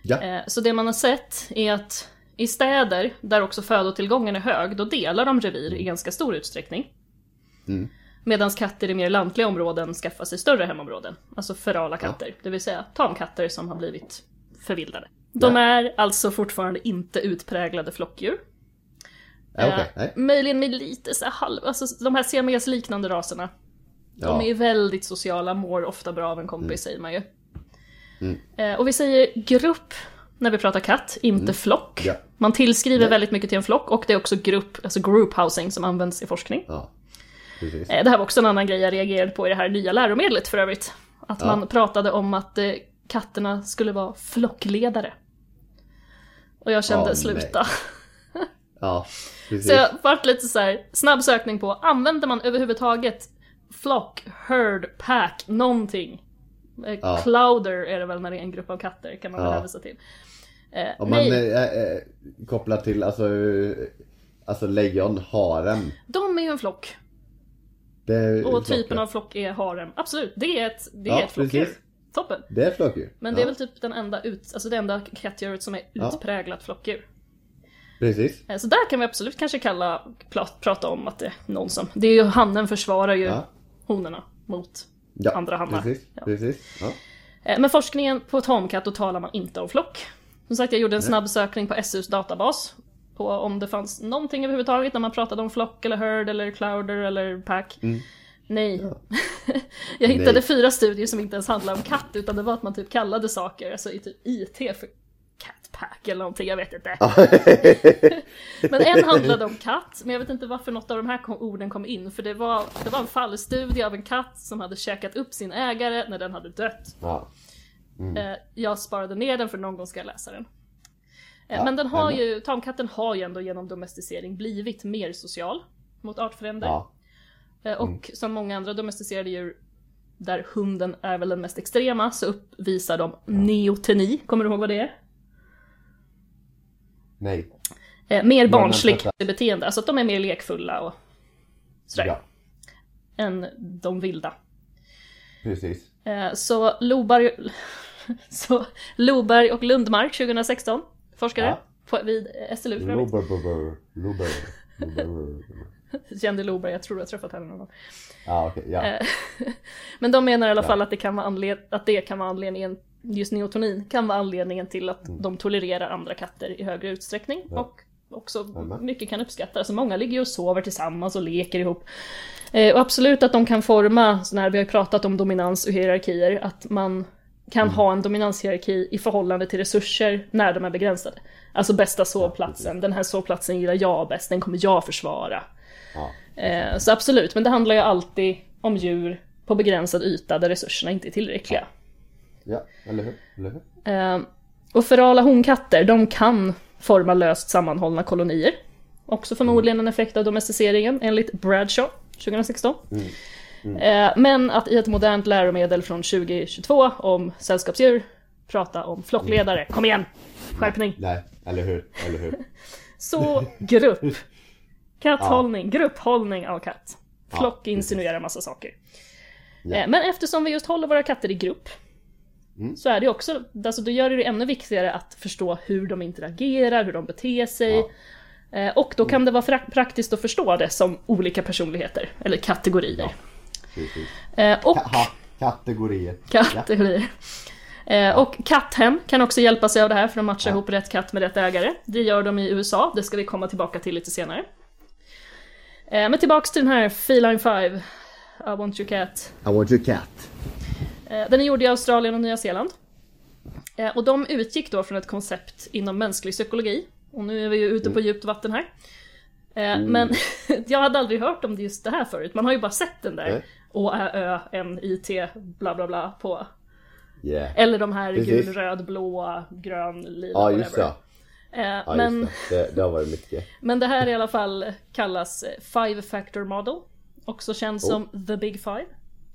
Ja. Eh, så det man har sett är att i städer där också födotillgången är hög, då delar de revir i ganska stor utsträckning. Mm. Medan katter i mer lantliga områden skaffar sig större hemområden. Alltså ferala katter, det vill säga tamkatter som har blivit förvildade. De Ja. är alltså fortfarande inte utpräglade flockdjur. Ja, okej. Eh, Nej. möjligen med lite så halv, alltså de här siamese-liknande raserna. De Ja. är väldigt sociala, mår ofta bra av en kompis Mm. säger man ju. Eh, och vi säger grupp när vi pratar katt, inte flock. Mm. Ja. Man tillskriver Nej. väldigt mycket till en flock och det är också grupp, alltså group housing som används i forskning. Ja. Precis. Eh, Det här var också en annan grej jag reagerade på i det här nya läromedlet för övrigt. Att Ja. man pratade om att eh, katterna skulle vara flockledare. Och jag kände, nej. sluta. Ja. Precis. Så jag vart lite så här snabb sökning på, använder man överhuvudtaget flock, herd, pack, någonting? Eh, Ja. Clouder är det väl när det är en grupp av katter, kan man väl Ja. hänvisa till. Eh, Om man nej, eh, eh, kopplar till alltså, alltså lejon, harem. de är ju en flock. Det är Och typen av flock är harem. Absolut, det är ett, det är Ja, ett flockdjur. precis. Toppen. Det är flockdjur. Men det är väl typ den enda, ut, alltså det enda kattdjuret som är Ja. utpräglat flockdjur. Precis. Eh, Så där kan vi absolut kanske kalla, prata om att det är någon som, det är ju hannen försvarar ju Ja. honorna mot Ja, andra hannar. Precis. Ja. precis. Ja. Eh, Men forskningen på tamkatt, då talar man inte om flock. Som sagt, jag gjorde en snabb sökning på SUs databas. På om det fanns någonting överhuvudtaget när man pratade om flock eller herd eller clouder eller pack. Nej. jag hittade Nej. fyra studier som inte ens handlade om katt, utan det var att man typ kallade saker, alltså i typ IT för catpack eller någonting, jag vet inte. Men en handlade om katt, men jag vet inte varför något av de här orden kom in, för det var, det var en fallstudie av en katt som hade käkat upp sin ägare när den hade dött. Ja. Eh, jag sparade ner den för någon gång ska jag läsa den. Ja, men den har hemma. ju, tamkatten har ju ändå genom domesticering blivit mer social mot artfränder. Ja. Eh, och som många andra domesticerade djur, där hunden är väl den mest extrema, så uppvisar de neoteni. Kommer du ihåg vad det är? Nej. Eh, mer men barnsligt beteende, alltså att de är mer lekfulla och sådär, Ja. än de vilda. Precis. Eh, Så Loberg, så Loberg och Lundmark 2016, forskare på, vid SLU för övrigt. Kände Loberg, jag tror du har träffat henne någon gång. Ja, okej. Ja. Eh, Men de menar i alla fall att det kan vara, anled- att det kan vara anledningen, just neotonin kan vara anledningen till att de tolererar andra katter i högre utsträckning. Mm. Ja. Och också Jajamän. mycket kan uppskatta. Alltså många ligger ju och sover tillsammans och leker ihop. Eh, och absolut att de kan forma, så när vi har ju pratat om dominans och hierarkier, att man kan Mm. ha en dominanshierarki i förhållande till resurser när de är begränsade. Alltså bästa sovplatsen, den här sovplatsen gillar jag bäst, den kommer jag försvara. ja. Eh, så absolut, men det handlar ju alltid om djur på begränsad yta där resurserna inte är tillräckliga. Ja, eller hur? Eller hur? Eh, och ferala honkatter, de kan forma löst sammanhållna kolonier. Också förmodligen en effekt av domesticeringen, enligt Bradshaw 2016. Eh, men att i ett modernt läromedel från 2022 om sällskapsdjur prata om flockledare. Kom igen! Skärpning! Nej, eller hur? Eller hur? Så grupp. Katthållning, grupphållning av katt. Flock insinuerar massa saker. Ja. Eh, Men eftersom vi just håller våra katter i grupp Mm. så är det också, alltså då gör det ännu viktigare att förstå hur de interagerar, hur de beter sig. Ja. Mm. Eh, Och då kan det vara praktiskt att förstå det som olika personligheter, eller kategorier. Precis. Eh, Och Ka- kategorier. kategorier. Eh, Och katthem kan också hjälpa sig av det här för att matcha Ja. ihop rätt katt med rätt ägare. Det gör de i USA, det ska vi komma tillbaka till lite senare. Eh, Men tillbaks till den här Feline 5, I want your cat. I want your cat. Den är gjord i Australien och Nya Zeeland. Och de utgick då från ett koncept inom mänsklig psykologi. Och nu är vi ju ute på djupt vatten här. Eh, Men jag hade aldrig hört om just det här förut. Man har ju bara sett den där. Å, Ä, Ö, N, I, T, bla bla bla på. Yeah. Eller de här Precis. gul, röd, blå, grön, lila, Ja, just whatever. det. Eh, Ja, men, just det. det. Det har varit mycket. men det här i alla fall kallas eh, Five Factor Model. Också känd som The Big Five.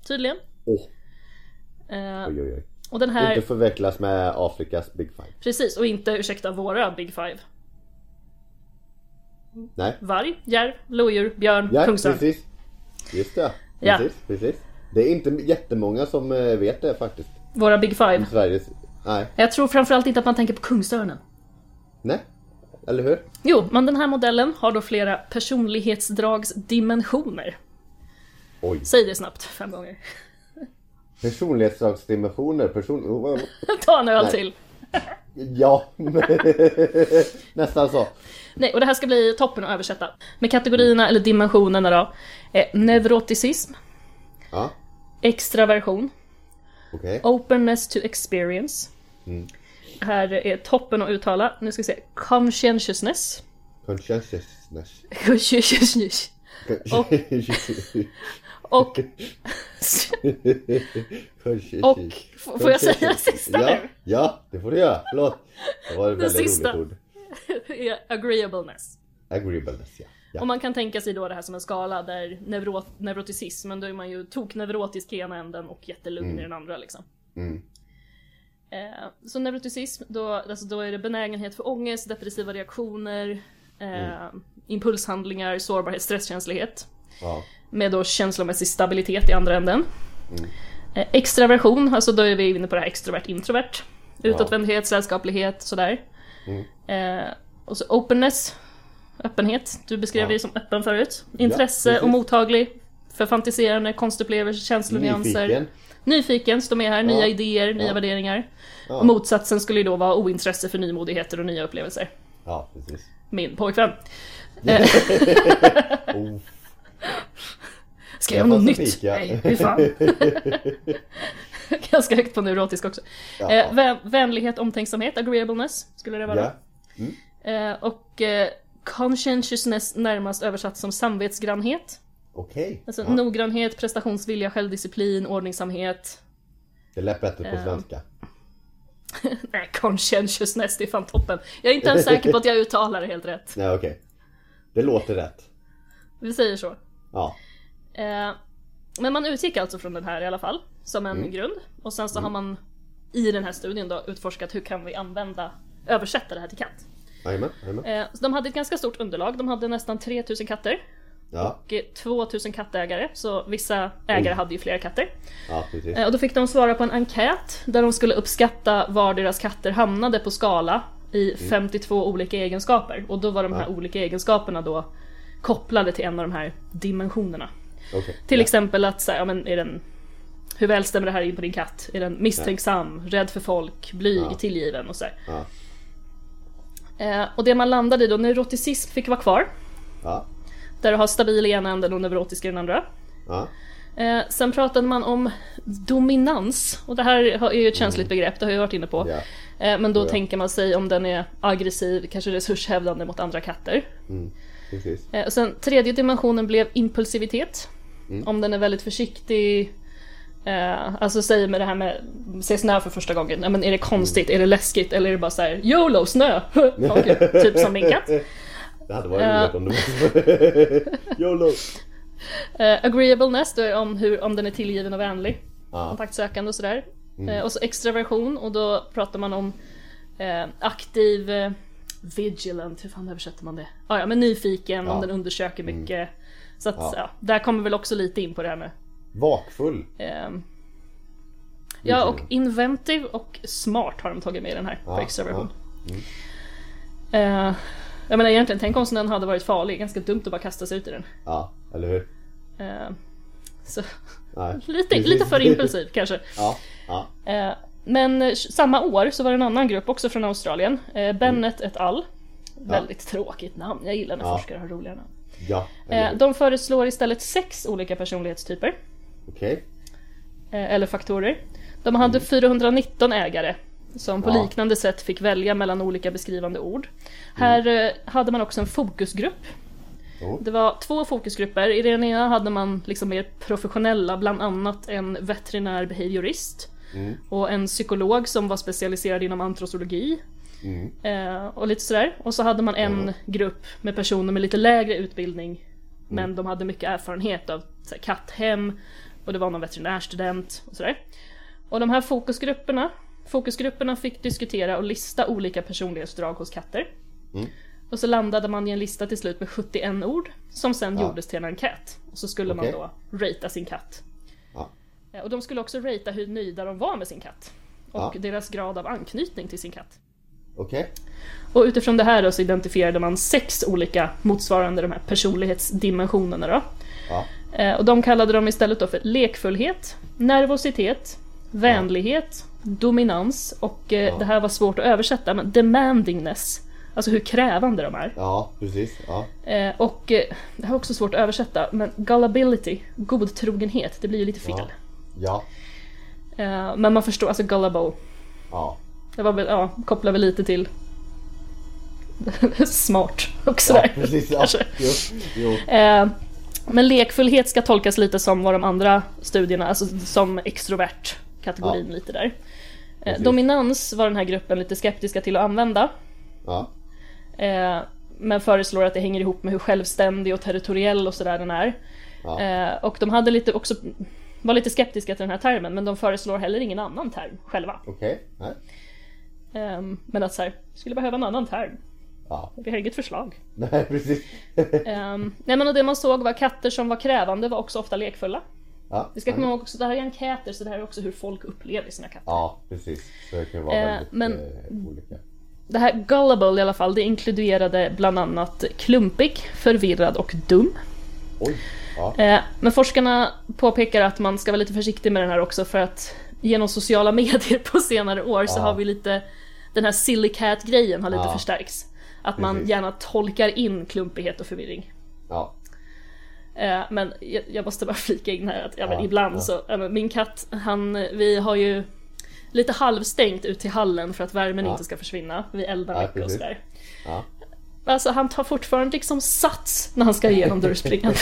Tydligen. Åh, Eh, oj oj oj. och den här... Inte förväxlas med Afrikas Big Five. Precis, och inte ursäkta våra Big Five. Nej. Varg, järv, lodjur, björn, Ja, kungsörn. precis. Just det. Ja. Precis, precis. Det är inte jättemånga som eh, vet det faktiskt. Våra Big Five. Sveriges... Nej. Jag tror framförallt inte att man tänker på kungsörnen. Nej. Eller hur? Jo, men den här modellen har då flera personlighetsdragsdimensioner. Oj. Säg det snabbt, fem gånger. Personlighetsdragsdimensioner. Person... Ta en öl till. Ja. Nästan så. Nej, och det här ska bli toppen att översätta. Med kategorierna, eller dimensionerna då, är neuroticism, Ja. extraversion, Okej. openness to experience. Mm. Här är toppen att uttala. Nu ska vi se. Conscientiousness. Conscientiousness. Conscientiousness. Och- Och... Och... Får jag säga det sista ja, nu? Ja, det får du göra. Förlåt. Det var ett väldigt sista. roligt ord. agreeableness. Agreeableness, ja. Och ja. man kan tänka sig då det här som en skala där neuro neuroticism, då är man ju tokneurotisk i ena änden och jättelugn i den andra liksom. Mm. Eh, så neuroticism, då, alltså då är det benägenhet för ångest, depressiva reaktioner, eh, impulshandlingar, sårbarhet, stresskänslighet. ja. Med då känslomässig stabilitet i andra änden. Eh, extraversion, alltså då är vi inne på det här extrovert, introvert. Utåtvändhet, sällskaplighet, sådär. Eh, och så openness, öppenhet. Du beskrev Ja. dig som öppen förut. Intresse precis. och mottaglig för fantiserande, konstupplevelser, känslonyanser. Nyfiken. Nyfiken, står med här. Nya Ja. idéer, nya Ja. värderingar. Ja. Och motsatsen skulle ju då vara ointresse för nymodigheter och nya upplevelser. Ja, precis. Min pojkvän. Oh. Ska jag göra Jag något nytt? fika. Nej, fy fan. Ganska högt på neurotisk också. Ja. Eh, vä- vänlighet, omtänksamhet, agreeableness skulle det vara. Ja. Eh, och eh, conscientiousness närmast översatt som samvetsgrannhet. Okej. Alltså Ja. noggrannhet, prestationsvilja, självdisciplin, ordningsamhet. Det lät bättre på Eh. svenska. Nej, conscientiousness, det är fan toppen. Jag är inte ens säker på att jag uttalar det helt rätt. Nej, okej. Det låter rätt. Vi säger så. Ja. Eh, men man utgick alltså från den här i alla fall, som en grund. Och sen så har man i den här studien då utforskat hur kan vi använda, översätta det här till katt. Jajamän, jajamän. Eh, så de hade ett ganska stort underlag, de hade nästan 3000 katter Ja, och eh, 2000 kattägare, så vissa ägare Oh. hade ju flera katter. ja. Eh, och då fick de svara på en enkät där de skulle uppskatta var deras katter hamnade på skala i 52 olika egenskaper. Och då var de här Ja. olika egenskaperna då kopplade till en av de här dimensionerna. Okej. Till ja. exempel att så här, ja, men är den hur väl stämmer det här in på din katt? Är den misstänksam, rädd för folk, blyg, Ja. tillgiven och så. Eh, och det man landade i då, neuroticism fick vara kvar. Där du har stabil i ena änden och neurotisk i den andra. Eh, sen pratade man om dominans. Och det här är ju ett känsligt begrepp, det har jag varit inne på. Mm. Eh, men då Ja. tänker man sig om den är aggressiv, kanske resurshävdande mot andra katter. Mm. Precis. Eh, och sen tredje dimensionen blev impulsivitet. Mm. Om den är väldigt försiktig. Eh, alltså säg med det här med se snö för första gången. Ja, men är det konstigt? Är det läskigt? Eller är det bara så här YOLO snö? Okej, typ som min katt. Det hade varit roligt om det YOLO! Eh, agreeableness, då är det om, hur, om den är tillgiven och vänlig. Ja. Kontaktsökande och sådär. Eh, och så extraversion och då pratar man om eh, aktiv eh, vigilant, hur fan översätter man det? Ah, ja, men nyfiken, om Ja. den undersöker mycket. Så att, Ja. ja. där kommer väl också lite in på det här med Vakfull. ehm, Ja, och inventive och smart har de tagit med i den här på Ja, extraversion. Eh, jag menar egentligen, tänk om den hade varit farlig, ganska dumt att bara kasta sig ut i den. Ja, eller hur? Eh, så, lite, lite för impulsiv kanske. Ja, ja. Eh, men samma år så var det en annan grupp också från Australien, eh, Bennett et al. Väldigt tråkigt namn, jag gillar när Ja. forskare har roliga namn. Ja, Eh, de föreslår istället sex olika personlighetstyper, Okej. eh, eller faktorer. De hade 419 ägare som på Ja. liknande sätt fick välja mellan olika beskrivande ord. Här eh, hade man också en fokusgrupp. Oh. Det var två fokusgrupper. I den ena hade man liksom mer professionella, bland annat en veterinär behaviorist Mm. och en psykolog som var specialiserad inom antrosologi. Mm. Eh, och lite sådär. Och så hade man en grupp med personer med lite lägre utbildning. Men de hade mycket erfarenhet av här, katthem och det var någon veterinärstudent och sådär. Och de här fokusgrupperna, fokusgrupperna fick diskutera och lista olika personlighetsdrag hos katter. Mm. Och så landade man i en lista till slut med 71 ord som sen Ja. gjordes till en enkät. Och så skulle Okej. man då ratea sin katt. Ja. Eh, Och de skulle också ratea hur nöjda de var med sin katt. Och Ja. deras grad av anknytning till sin katt. Okej. Och utifrån det här då så identifierade man sex olika motsvarande de här personlighetsdimensionerna då. Ja. Eh, Och de kallade dem istället då för lekfullhet, nervositet, vänlighet, dominans och eh, Ja. det här var svårt att översätta men demandingness. Alltså hur krävande de är. Ja, precis. Ja. Eh, Och det här är också svårt att översätta men gullibility, godtrogenhet, det blir ju lite fel. Ja. Ja. Men man förstår, alltså gullible. Ja. Det var väl, ja, kopplar väl lite till smart och Ja, sådär. precis. Ja. Jo. jo. Eh, Men lekfullhet ska tolkas lite som vad de andra studierna, alltså som extrovert kategorin lite där. Eh. Dominans var den här gruppen lite skeptiska till att använda. Ja. Eh, men föreslår att det hänger ihop med hur självständig och territoriell och sådär den är. Ja. Eh, och de hade lite också, var lite skeptiska till den här termen men de föreslår heller ingen annan term själva. Okej. Nej. Eh, men att såhär, vi skulle behöva en annan term. Ja. Vi har inget förslag. Nej, precis. Um, nej men och det man såg var katter som var krävande var också ofta lekfulla. Ja. Vi ska komma ihåg också, det här är enkäter så det här är också hur folk upplever sina katter. Ja, precis. Så det kan vara Eh, väldigt men- eh, olika. Det här gullible i alla fall, det inkluderade bland annat klumpig, förvirrad och dum. Oj. Ja. Eh, men forskarna påpekar att man ska vara lite försiktig med den här också för att genom sociala medier på senare år så har vi lite den här silly cat grejen har lite Ja. förstärkts. Att man Precis. gärna tolkar in klumpighet och förvirring. Ja. Eh, Men jag, måste bara flika in här att ja, men Ja, ibland ja. så, min katt, han, vi har ju lite halvstängt ut till hallen för att värmen Ja. inte ska försvinna. Vi eldar mycket och sådär. Ja. Alltså han tar fortfarande liksom sats när han ska igenom dörrspringan.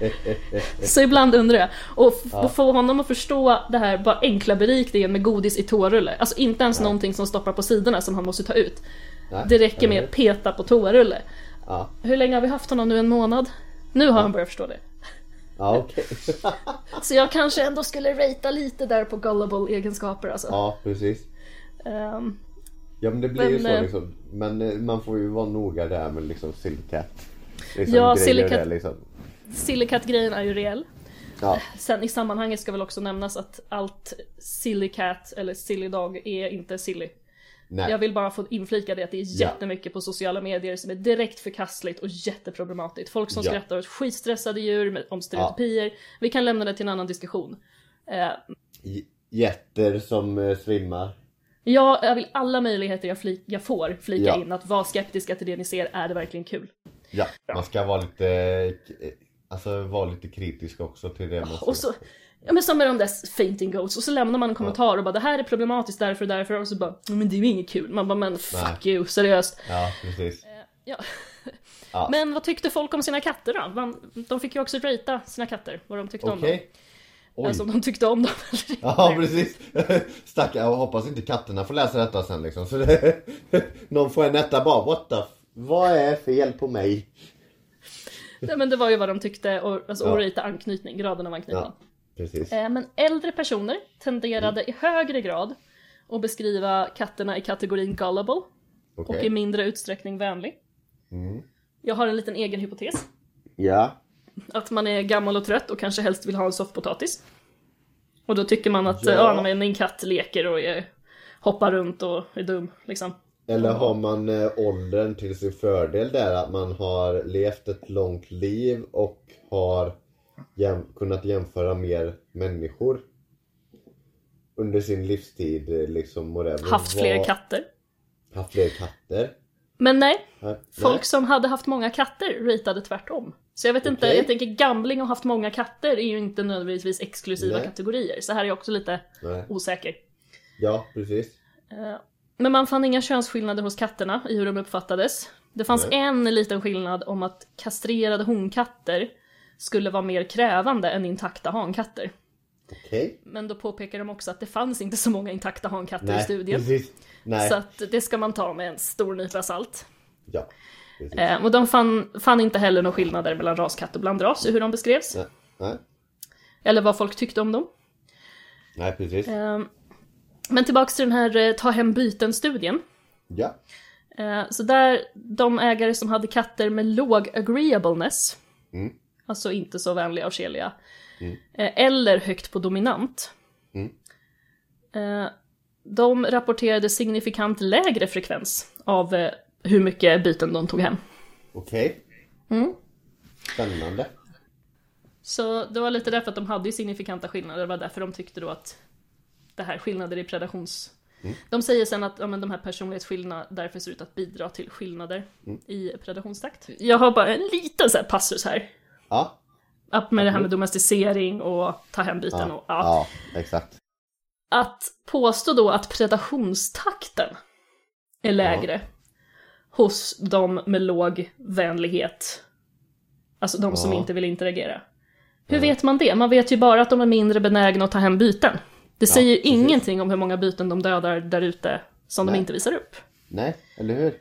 så ibland undrar jag. Och Ja. få honom att förstå det här bara enkla berikningen med godis i toarulle. Alltså inte ens Ja. någonting som stoppar på sidorna som han måste ta ut. Nej. Det räcker med att peta på toarulle. Ja. Hur länge har vi haft honom nu? En månad? Nu har han börjat förstå det. Ja, okej. Så jag kanske ändå skulle ratea lite där på gullible egenskaper alltså. ja, precis. Ehm, Ja men det blir ju Men, så eh, liksom. Men eh, man får ju vara noga där med liksom Silcat. Liksom, Ja, där, liksom. cat-grejen är ju reell. Ja, Sen i sammanhanget ska väl också nämnas att allt silly cat eller silly dog är inte silly. nej. Jag vill bara få inflika det att det är Ja. jättemycket på sociala medier som är direkt förkastligt och jätteproblematiskt. Folk som Ja. skrattar åt skitstressade djur med, om stereotypier. Vi kan lämna det till en annan diskussion. Eh, Jätter som eh, svimmar. Ja, jag vill alla möjligheter jag, flik, jag får flika Ja. in att vara skeptiska till det ni ser, är det verkligen kul? Ja, man ska vara lite, eh, alltså vara lite kritisk också till det man ser. Och så, ja men som med de där fainting goats, och så lämnar man en kommentar och bara det här är problematiskt därför och därför och så bara men det är ju inget kul. Man bara men fuck you, seriöst. Ja, precis. Ja. Ja. Men vad tyckte folk om sina katter då? Man, de fick ju också ratea sina katter, vad de tyckte om dem. Oj. Alltså om de tyckte om dem eller. Ja precis. Stackare, jag hoppas inte katterna får läsa detta sen liksom. Så det, någon får en etta bara, what the f- Vad är fel på mig? Nej, men det var ju vad de tyckte, och, alltså Ja. och rita anknytning, graden av anknytning. Ja, precis. Eh, Men äldre personer tenderade i högre grad att beskriva katterna i kategorin gullible och Okej. i mindre utsträckning vänlig. Mm. Jag har en liten egen hypotes. Ja. Att man är gammal och trött och kanske helst vill ha en soffpotatis. Och då tycker man att Ja. ja, men min katt leker och är, hoppar runt och är dum liksom. Eller har man eh, åldern till sin fördel där att man har levt ett långt liv och har jäm- kunnat jämföra mer människor under sin livstid eh, liksom och det. Haft fler vad- katter. Haft fler katter. Men nej, Nej. folk som hade haft många katter ritade tvärtom. Så jag vet inte, Okej. jag tänker gamling och haft många katter är ju inte nödvändigtvis exklusiva Nej. kategorier. Så här är jag också lite Nej. osäker. Ja, precis. Eh, Men man fann inga könsskillnader hos katterna i hur de uppfattades. Det fanns Nej. en liten skillnad om att kastrerade honkatter skulle vara mer krävande än intakta hankatter. Okej. Men då påpekar de också att det fanns inte så många intakta hankatter i Nej, studien. precis. Nej. Så att det ska man ta med en stor nypa salt. Ja, precis. Eh, och de fann, fann inte heller några skillnader mellan raskatt och blandras i hur de beskrevs. Nej. Nej. Eller vad folk tyckte om dem. Nej, precis. Eh, men tillbaks till den här eh, ta hem byten-studien. Ja. Eh, Så där, de ägare som hade katter med låg agreeableness, Mm. alltså inte så vänliga och keliga, Mm. eh, eller högt på dominant, Mm. eh, de rapporterade signifikant lägre frekvens av hur mycket byten de tog hem. Okej. Mm. Spännande. Så det var lite därför att de hade ju signifikanta skillnader, det var därför de tyckte då att det här skillnader i predations... De säger sen att ja, men de här personlighetsskillnaderna därför ser ut att bidra till skillnader i predationstakt. Jag har bara en liten så här passus här. Ja. Upp med det här med domesticering och ta hem byten Ja. och ja. ja, exakt. Att påstå då att predationstakten är lägre hos de med låg vänlighet, alltså de som Ja. inte vill interagera. Hur vet man det? Man vet ju bara att de är mindre benägna att ta hem byten. Det säger ju ingenting om hur många byten de dödar där ute som de Nej. inte visar upp. Nej, eller hur?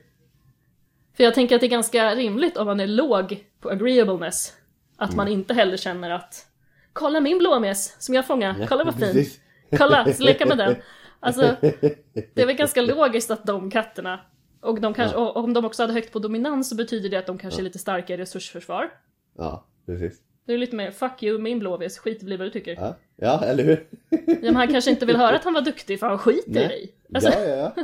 För jag tänker att det är ganska rimligt om man är låg på agreeableness, att man inte heller känner att Kolla min blåmes som jag fångade, kolla vad fin! Precis. Kolla, leka med den. Alltså, det är väl ganska logiskt att de katterna, och de kanske, och om de också hade högt på dominans så betyder det att de kanske är lite starkare i resursförsvar. Ja, precis. Det är lite mer 'fuck you min blåvis, skit i vad du tycker' Ja, ja eller hur? ja, men Han kanske inte vill höra att han var duktig för han skiter i Nej. dig. Alltså, Ja, ja, ja.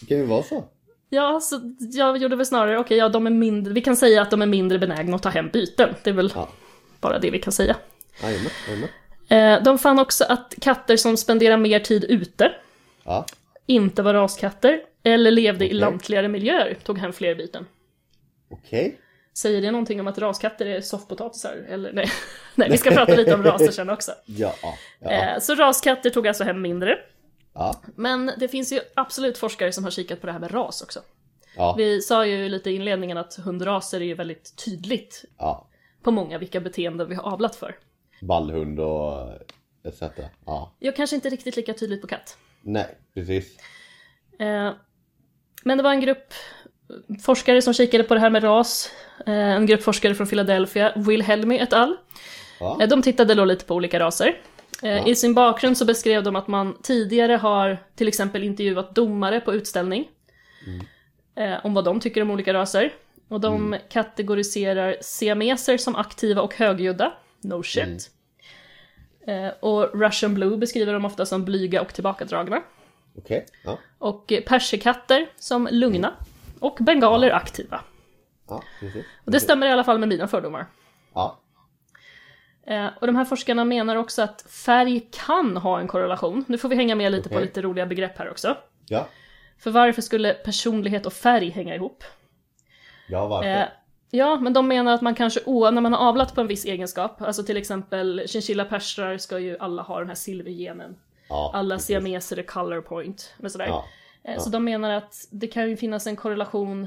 Det kan ju vara så. ja, så jag gjorde väl snarare, okej, ja de är mindre, vi kan säga att de är mindre benägna att ta hem byten. Det är väl Ja. bara det vi kan säga. Jajamän, jajamän. Eh, de fann också att katter som spenderar mer tid ute Ja, inte var raskatter eller levde i Okej. lantligare miljöer tog hem fler byten. okej. Säger det någonting om att raskatter är soffpotatisar? Eller nej, nej vi ska prata lite om raser sen också. Ja, ja. Eh, så raskatter tog alltså hem mindre. Ja, Men det finns ju absolut forskare som har kikat på det här med ras också. ja, Vi sa ju lite i inledningen att hundraser är ju väldigt tydligt ja. på många vilka beteenden vi har avlat för. Ballhund och etc. Ja. Jag kanske inte riktigt lika tydligt på katt. Nej, precis. Men det var en grupp forskare som kikade på det här med ras. Eh, en grupp forskare från Philadelphia, Wilhelmi et al. Ja, Eh, De tittade då lite på olika raser. Eh, Ja. I sin bakgrund så beskrev de att man tidigare har till exempel intervjuat domare på utställning. Eh, om vad de tycker om olika raser. Och de kategoriserar siameser som aktiva och högljudda. No shit. Eh, och Russian Blue beskriver de ofta som blyga och tillbakadragna. Okej. Ja, Och persikatter som lugna. Och bengaler aktiva. ja. Och det stämmer i alla fall med mina fördomar. Ja, Eh, och de här forskarna menar också att färg kan ha en korrelation. Nu får vi hänga med lite på Okej. lite roliga begrepp här också. ja. För varför skulle personlighet och färg hänga ihop? Ja, varför? Eh, ja, men de menar att man kanske, när man har avlat på en viss egenskap, alltså till exempel chinchilla persrar ska ju alla ha den här silvergenen. Ja, Alla precis. siameser är color point, med sådär. Ja, Eh, Så de menar att det kan ju finnas en korrelation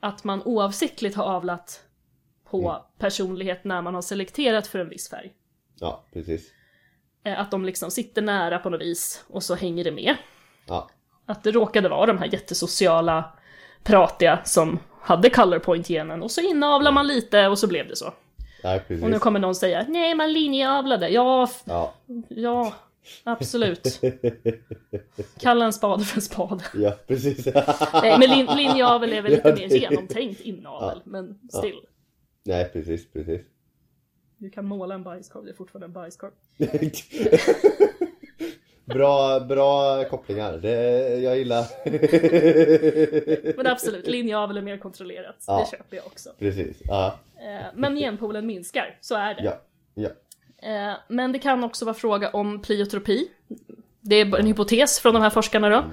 att man oavsiktligt har avlat på Mm. personlighet när man har selekterat för en viss färg. ja, precis. Eh, Att de liksom sitter nära på något vis och så hänger det med. Ja, Att det råkade vara de här jättesociala, pratiga som hade color point-genen och så inavlar man lite och så blev det så. Nej, precis. Och nu kommer någon säga nej man linjeavlade. Ja, Ja. ja, absolut. Kalla en spade för en spade. ja, precis. Nej men lin, linjeavel är väl lite Ja, mer det- genomtänkt inavel, men still. Nej, precis, precis. Du kan måla en bajskorv, det är fortfarande en bajskorv. bra, bra kopplingar. Det, jag gillar. Men absolut, linjeavel är mer kontrollerat. Ja. Det köper jag också. precis. Ja. Eh, Men genpoolen minskar, så är det. Ja. Ja. Eh, Men det kan också vara fråga om pliotropi. Det är en hypotes från de här forskarna då.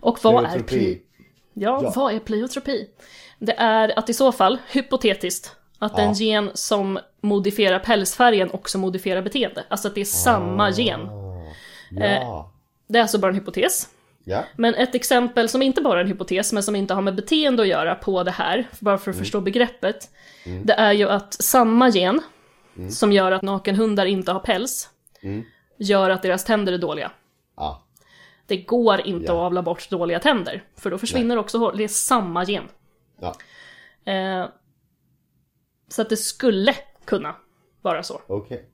Och vad är Pliotropi. pli... Ja, Ja. vad är pliotropi? Det är att i så fall, hypotetiskt, att Ja. en gen som modifierar pälsfärgen också modifierar beteende. Alltså att det är samma gen. Ah. Eh. Ja. Det är alltså bara en hypotes. Ja. Men ett exempel som inte bara är en hypotes, men som inte har med beteende att göra på det här, bara för att förstå begreppet, det är ju att samma gen, som gör att nakenhundar inte har päls, Mm. gör att deras tänder är dåliga. Ja. Det går inte Ja. att avla bort dåliga tänder, för då försvinner också hår. Det är samma gen. Ja. Eh, så att det skulle kunna vara så, Okej.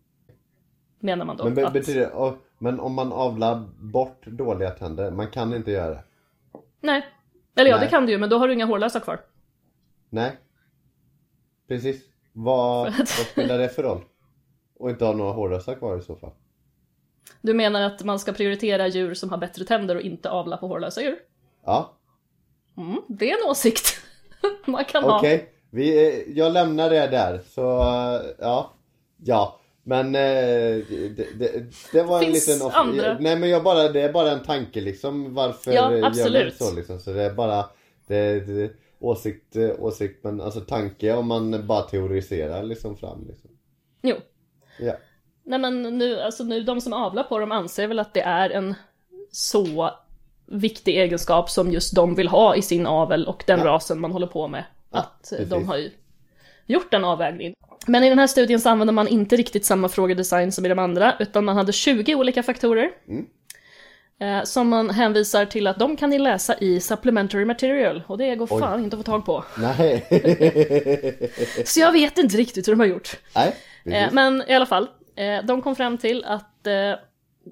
menar man då. Men, be, att, betyder och- men om man avlar bort dåliga tänder, man kan inte göra det? Nej. Eller ja, Nej. det kan du ju, men då har du inga hårlösa kvar. Nej. Precis. Vad, vad spelar det för roll? Och inte ha några hårlösa kvar i så fall? Du menar att man ska prioritera djur som har bättre tänder och inte avla på hårlösa djur? Ja, Mm, det är en åsikt. Man kan okej. ha. Vi, eh, Jag lämnar det där, så eh, ja. Ja, men eh, det, det, det var en Finns liten... andra. Nej men jag bara, det är bara en tanke liksom varför Ja, gör man så liksom. Så det är bara det, det, åsikt, eh, åsikt men alltså tanke om man bara teoriserar liksom fram liksom. Jo. Ja. Nej men nu, alltså nu, de som avlar på dem anser väl att det är en så viktig egenskap som just de vill ha i sin avel och den Ja. rasen man håller på med. Ja, att eh, de precis. har ju gjort den avvägningen. Men i den här studien så använder man inte riktigt samma frågedesign som i de andra, utan man hade 20 olika faktorer. Mm. Eh, som man hänvisar till att de kan ni läsa i supplementary material, och det går Oj. fan inte att få tag på. Nej. Så jag vet inte riktigt hur de har gjort. Nej. Eh, precis. men i alla fall, eh, de kom fram till att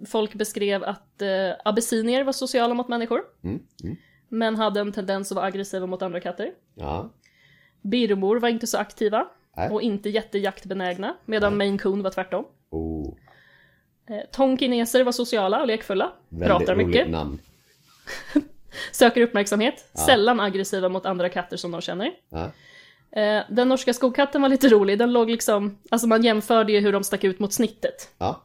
folk beskrev att abyssinier var sociala mot människor, Mm. Mm. men hade en tendens att vara aggressiva mot andra katter. Ja. Birmor var inte så aktiva Nej. och inte jättejaktbenägna, medan Maine Coon var tvärtom. Oh. Eh, tonkineser var sociala och lekfulla, Väldigt pratar mycket, namn. söker uppmärksamhet, sällan aggressiva mot andra katter som de känner. Ja. Eh, den norska skogkatten var lite rolig, den låg liksom, alltså man jämförde ju hur de stack ut mot snittet. Ja.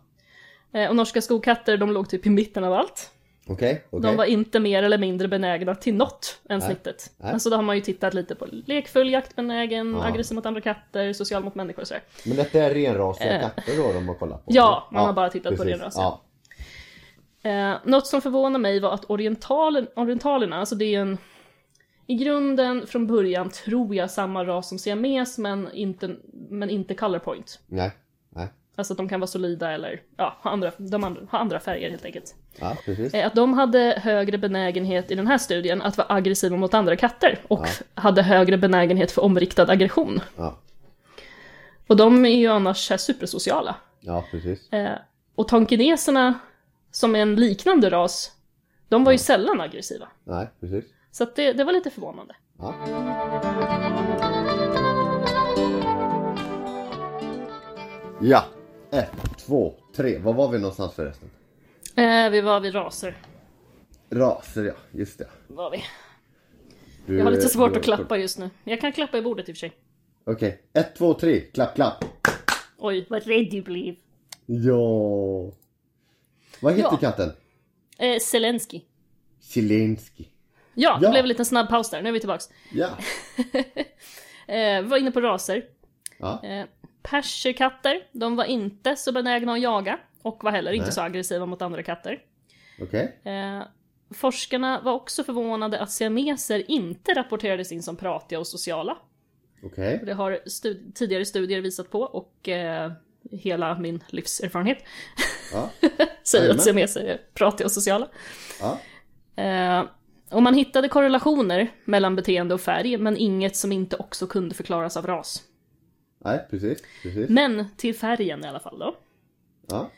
Eh, och norska skogkatter, de låg typ i mitten av allt. Okej. okej. De var inte mer eller mindre benägna till något än Nej. snittet. Nej. Men så då har man ju tittat lite på lekfull, jaktbenägen, Ja. aggressiv mot andra katter, social mot människor och sådär. Men detta är renrasiga Eh. katter då de har kollat på? Ja, man har bara tittat på precis. renrasiga. Ja. Eh, något som förvånar mig var att orientalen, orientalerna, alltså det är en i grunden från början tror jag samma ras som siames men inte, men inte color point. Nej. Alltså att de kan vara solida eller ja, ha andra, de andra, ha andra färger helt enkelt. Ja, precis. Eh, Att de hade högre benägenhet i den här studien att vara aggressiva mot andra katter och Ja. hade högre benägenhet för omriktad aggression. Ja. Och de är ju annars här supersociala. Ja, precis. Eh, och tonkineserna, som är en liknande ras, de var ju sällan aggressiva. Nej, precis. Så det, det var lite förvånande. Ja. Ett, två, tre. Var var vi någonstans förresten? Eh, vi var vid raser. Raser ja, just det. Var vi. Du, Jag har lite svårt att klappa just nu. Jag kan klappa i bordet i och för sig. Okej. Ett, två, tre. Klapp, klapp. Oj, vad rädd du blev. Ja. Vad heter Ja. katten? Eh, Zelensky. Zelensky. Ja, det Ja. blev en liten snabb paus där. Nu är vi tillbaks. Ja. Eh, vi var inne på raser. Ja. Eh, perserkatter, de var inte så benägna att jaga och var heller inte Nej. så aggressiva mot andra katter. Okej. Eh, forskarna var också förvånade att siameser inte rapporterades in som pratiga och sociala. Okej. Det har stud- tidigare studier visat på och eh, hela min livserfarenhet Ja. säger att siameser är pratiga och sociala. Ja. Eh, och man hittade korrelationer mellan beteende och färg, men inget som inte också kunde förklaras av ras. Nej, precis. precis. Men till färgen i alla fall då. Ja.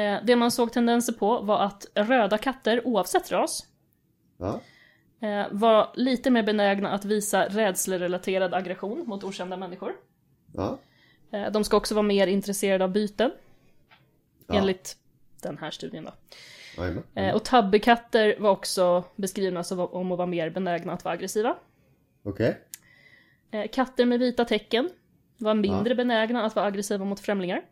Eh, det man såg tendenser på var att röda katter, oavsett ras, Ja. eh, var lite mer benägna att visa rädslerelaterad aggression mot okända människor. Ja. Eh, de ska också vara mer intresserade av byten, Ja. enligt den här studien då. Eh, och tabbekatter var också beskrivna som om att vara mer benägna att vara aggressiva. Okej. Eh, katter med vita tecken var mindre benägna att vara aggressiva mot främlingar.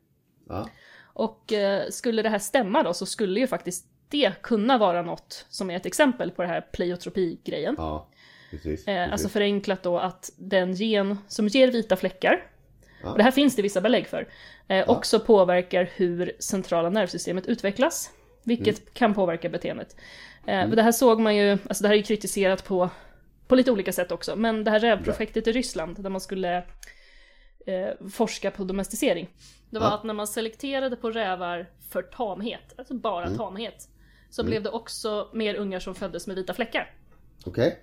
Ja. Och eh, skulle det här stämma då så skulle ju faktiskt det kunna vara något som är ett exempel på det här pleiotropi-grejen. Ja. Precis. Eh, precis. alltså förenklat då att den gen som ger vita fläckar, Ja. och det här finns det vissa belägg för, eh, också påverkar hur centrala nervsystemet utvecklas. Vilket Mm. kan påverka beteendet. Eh, men Det här såg man ju, alltså det här är ju kritiserat på, på lite olika sätt också, men det här rävprojektet i Ryssland där man skulle eh, forska på domesticering. Det var Ja. att när man selekterade på rävar för tamhet, alltså bara Mm. tamhet, så blev det också mer ungar som föddes med vita fläckar. Okej.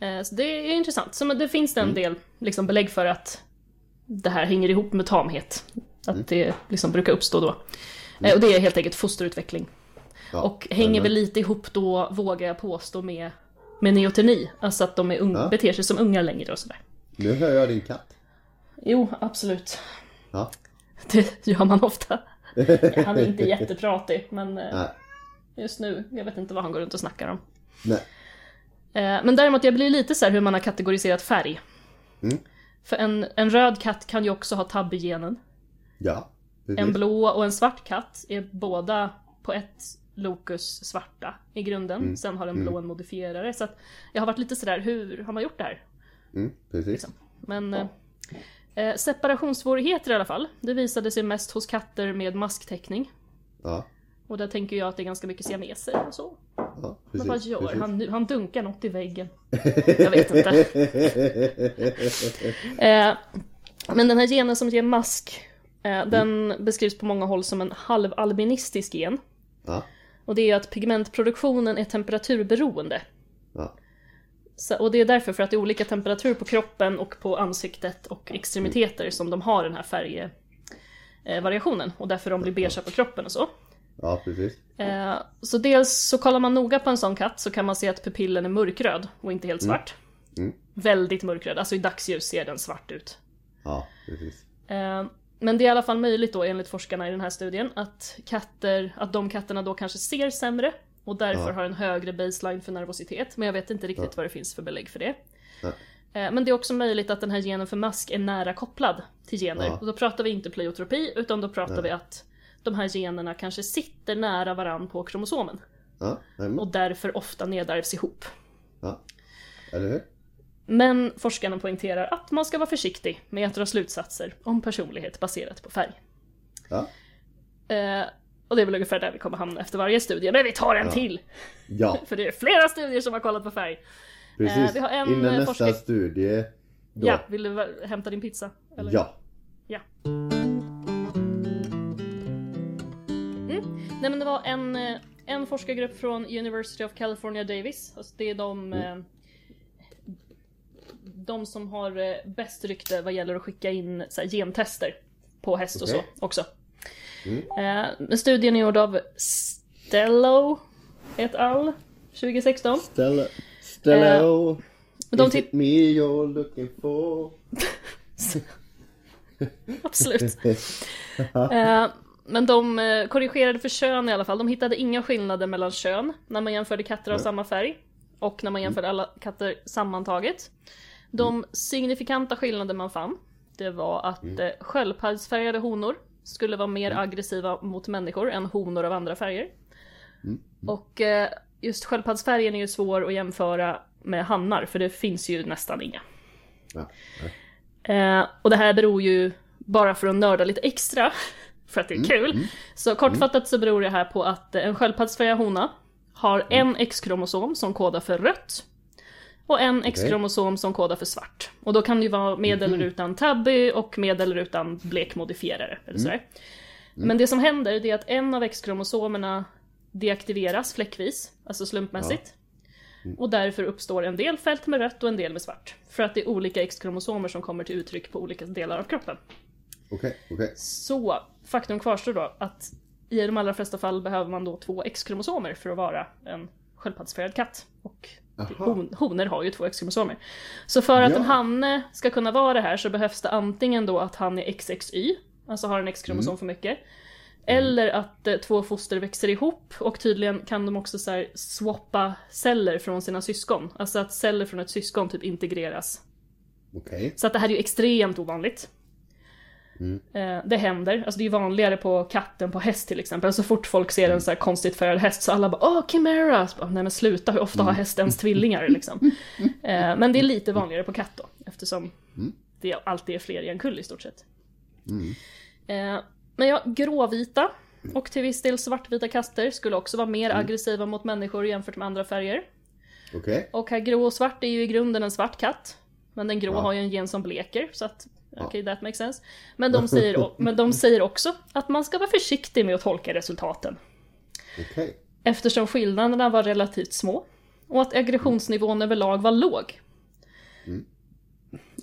Eh, Så det är intressant. Så men det finns det Mm. en del liksom, belägg för att det här hänger ihop med tamhet. Att Mm. det liksom brukar uppstå då. Eh, Och det är helt enkelt fosterutveckling. Ja. Och hänger väl lite ihop då, vågar jag påstå, med, med neoteni. Alltså att de är ung- Ja. beter sig som ungar längre och sådär. Nu hör jag din katt. Jo, absolut. Ja. Det gör man ofta. Han är inte jättepratig, men eh, Nej. just nu, jag vet inte vad han går runt och snackar om. Nej. Eh, Men däremot, jag blir lite så här hur man har kategoriserat färg. Mm. För en, en röd katt kan ju också ha tabbegenen. Ja. Precis. En blå och en svart katt är båda på ett lokus svarta i grunden. Mm. Sen har en blå en modifierare. Så jag har varit lite sådär, hur har man gjort det här? Mm. Precis. Liksom. Men eh, eh, separationssvårigheter i alla fall. Det visade sig mest hos katter med masktäckning. Ja. Och där tänker jag att det är ganska mycket siameser och så. Ja. Men Precis. vad gör precis. han nu? Han dunkar något i väggen. Jag vet inte. Eh, men den här genen som ger mask, eh, den beskrivs på många håll som en halvalbinistisk gen. Ja. Och det är att pigmentproduktionen är temperaturberoende. Ja. Så, och det är därför för att det är olika temperatur på kroppen och på ansiktet och extremiteter som de har den här färgvariationen. Och därför de blir beigea på kroppen och så. Ja. Precis. Eh, så dels så kollar man noga på en sån katt så kan man se att pupillen är mörkröd och inte helt svart. Mm. Väldigt mörkröd, alltså i dagsljus ser den svart ut. Ja. Precis. Eh, men det är i alla fall möjligt då enligt forskarna i den här studien att katter, att de katterna då kanske ser sämre och därför Ja. har en högre baseline för nervositet. Men jag vet inte riktigt Ja. vad det finns för belägg för det. Nej. Eh, Men det är också möjligt att den här genen för mask är nära kopplad till gener. Ja. Och då pratar vi inte pleiotropi utan då pratar vi att de här generna kanske sitter nära varann på kromosomen. Ja. Och därför ofta nedärvs ihop. Ja. Eller hur? Men forskarna poängterar att man ska vara försiktig med att dra slutsatser om personlighet baserat på färg. Ja. Och det är väl ungefär där vi kommer hamna efter varje studie. Men vi tar en Ja. till! Ja. För det är flera studier som har kollat på färg. Precis. Eh, vi har en, Innan eh, nästa forskare- studie. Då. Ja, vill du hämta din pizza? Eller? Ja. Ja. Mm. Nej men det var en, eh, en forskargrupp från University of California Davis. Alltså det är de, eh, de som har bäst rykte vad gäller att skicka in så här, gentester på häst och Okej. så också. Mm. Eh, studien är gjord av Stello et al. 2016. Stella. Stello. de Is it me you're looking for? Absolut. Eh, men de eh, korrigerade för kön i alla fall. De hittade inga skillnader mellan kön när man jämförde katter av samma färg och när man jämförde alla katter sammantaget. De signifikanta skillnader man fann, det var att eh, sköldpaddsfärgade honor skulle vara mer aggressiva mot människor än honor av andra färger. Och eh, just sköldpaddsfärgen är ju svår att jämföra med hannar, för det finns ju nästan inga. Ja. Eh, och det här beror ju, bara för att nörda lite extra, för att det är kul. Så kortfattat så beror det här på att en sköldpaddsfärgad hona har en X-kromosom som kodar för rött. Och en X-kromosom som kodar för svart. Och då kan det ju vara med eller utan tabby och med eller utan blekmodifierare. Eller sådär. Men det som händer det är att en av X-kromosomerna deaktiveras fläckvis, alltså slumpmässigt. Och därför uppstår en del fält med rött och en del med svart. För att det är olika X-kromosomer som kommer till uttryck på olika delar av kroppen. Okej, okej. Så faktum kvarstår då att i de allra flesta fall behöver man då två X-kromosomer för att vara en sköldpaddsfärgad katt. Och. Hon, honor har ju två X-kromosomer. Så för att Ja. en hanne ska kunna vara det här så behövs det antingen då att han är XXY, alltså har en X-kromosom Mm. för mycket. Eller att eh, två foster växer ihop och tydligen kan de också så här swappa celler från sina syskon. Alltså att celler från ett syskon typ integreras. Okej. Så att det här är ju extremt ovanligt. Mm. Eh, det händer, alltså det är vanligare på katten på häst till exempel. Så fort folk ser en så här konstigt färgad häst så alla bara åh Chimera! Så bara, Nej men sluta, hur ofta har häst ens tvillingar liksom? Eh, men det är lite vanligare på katt då, eftersom det alltid är fler i en kull i stort sett. Eh, men ja, gråvita och till viss del svartvita katter skulle också vara mer aggressiva mot människor jämfört med andra färger. Okej. Och här grå och svart är ju i grunden en svart katt. Men den grå Ja. har ju en gen som bleker, så att okej, that makes sense. Men de, säger, men de säger också att man ska vara försiktig med att tolka resultaten. Okej. Eftersom skillnaderna var relativt små. Och att aggressionsnivån överlag var låg.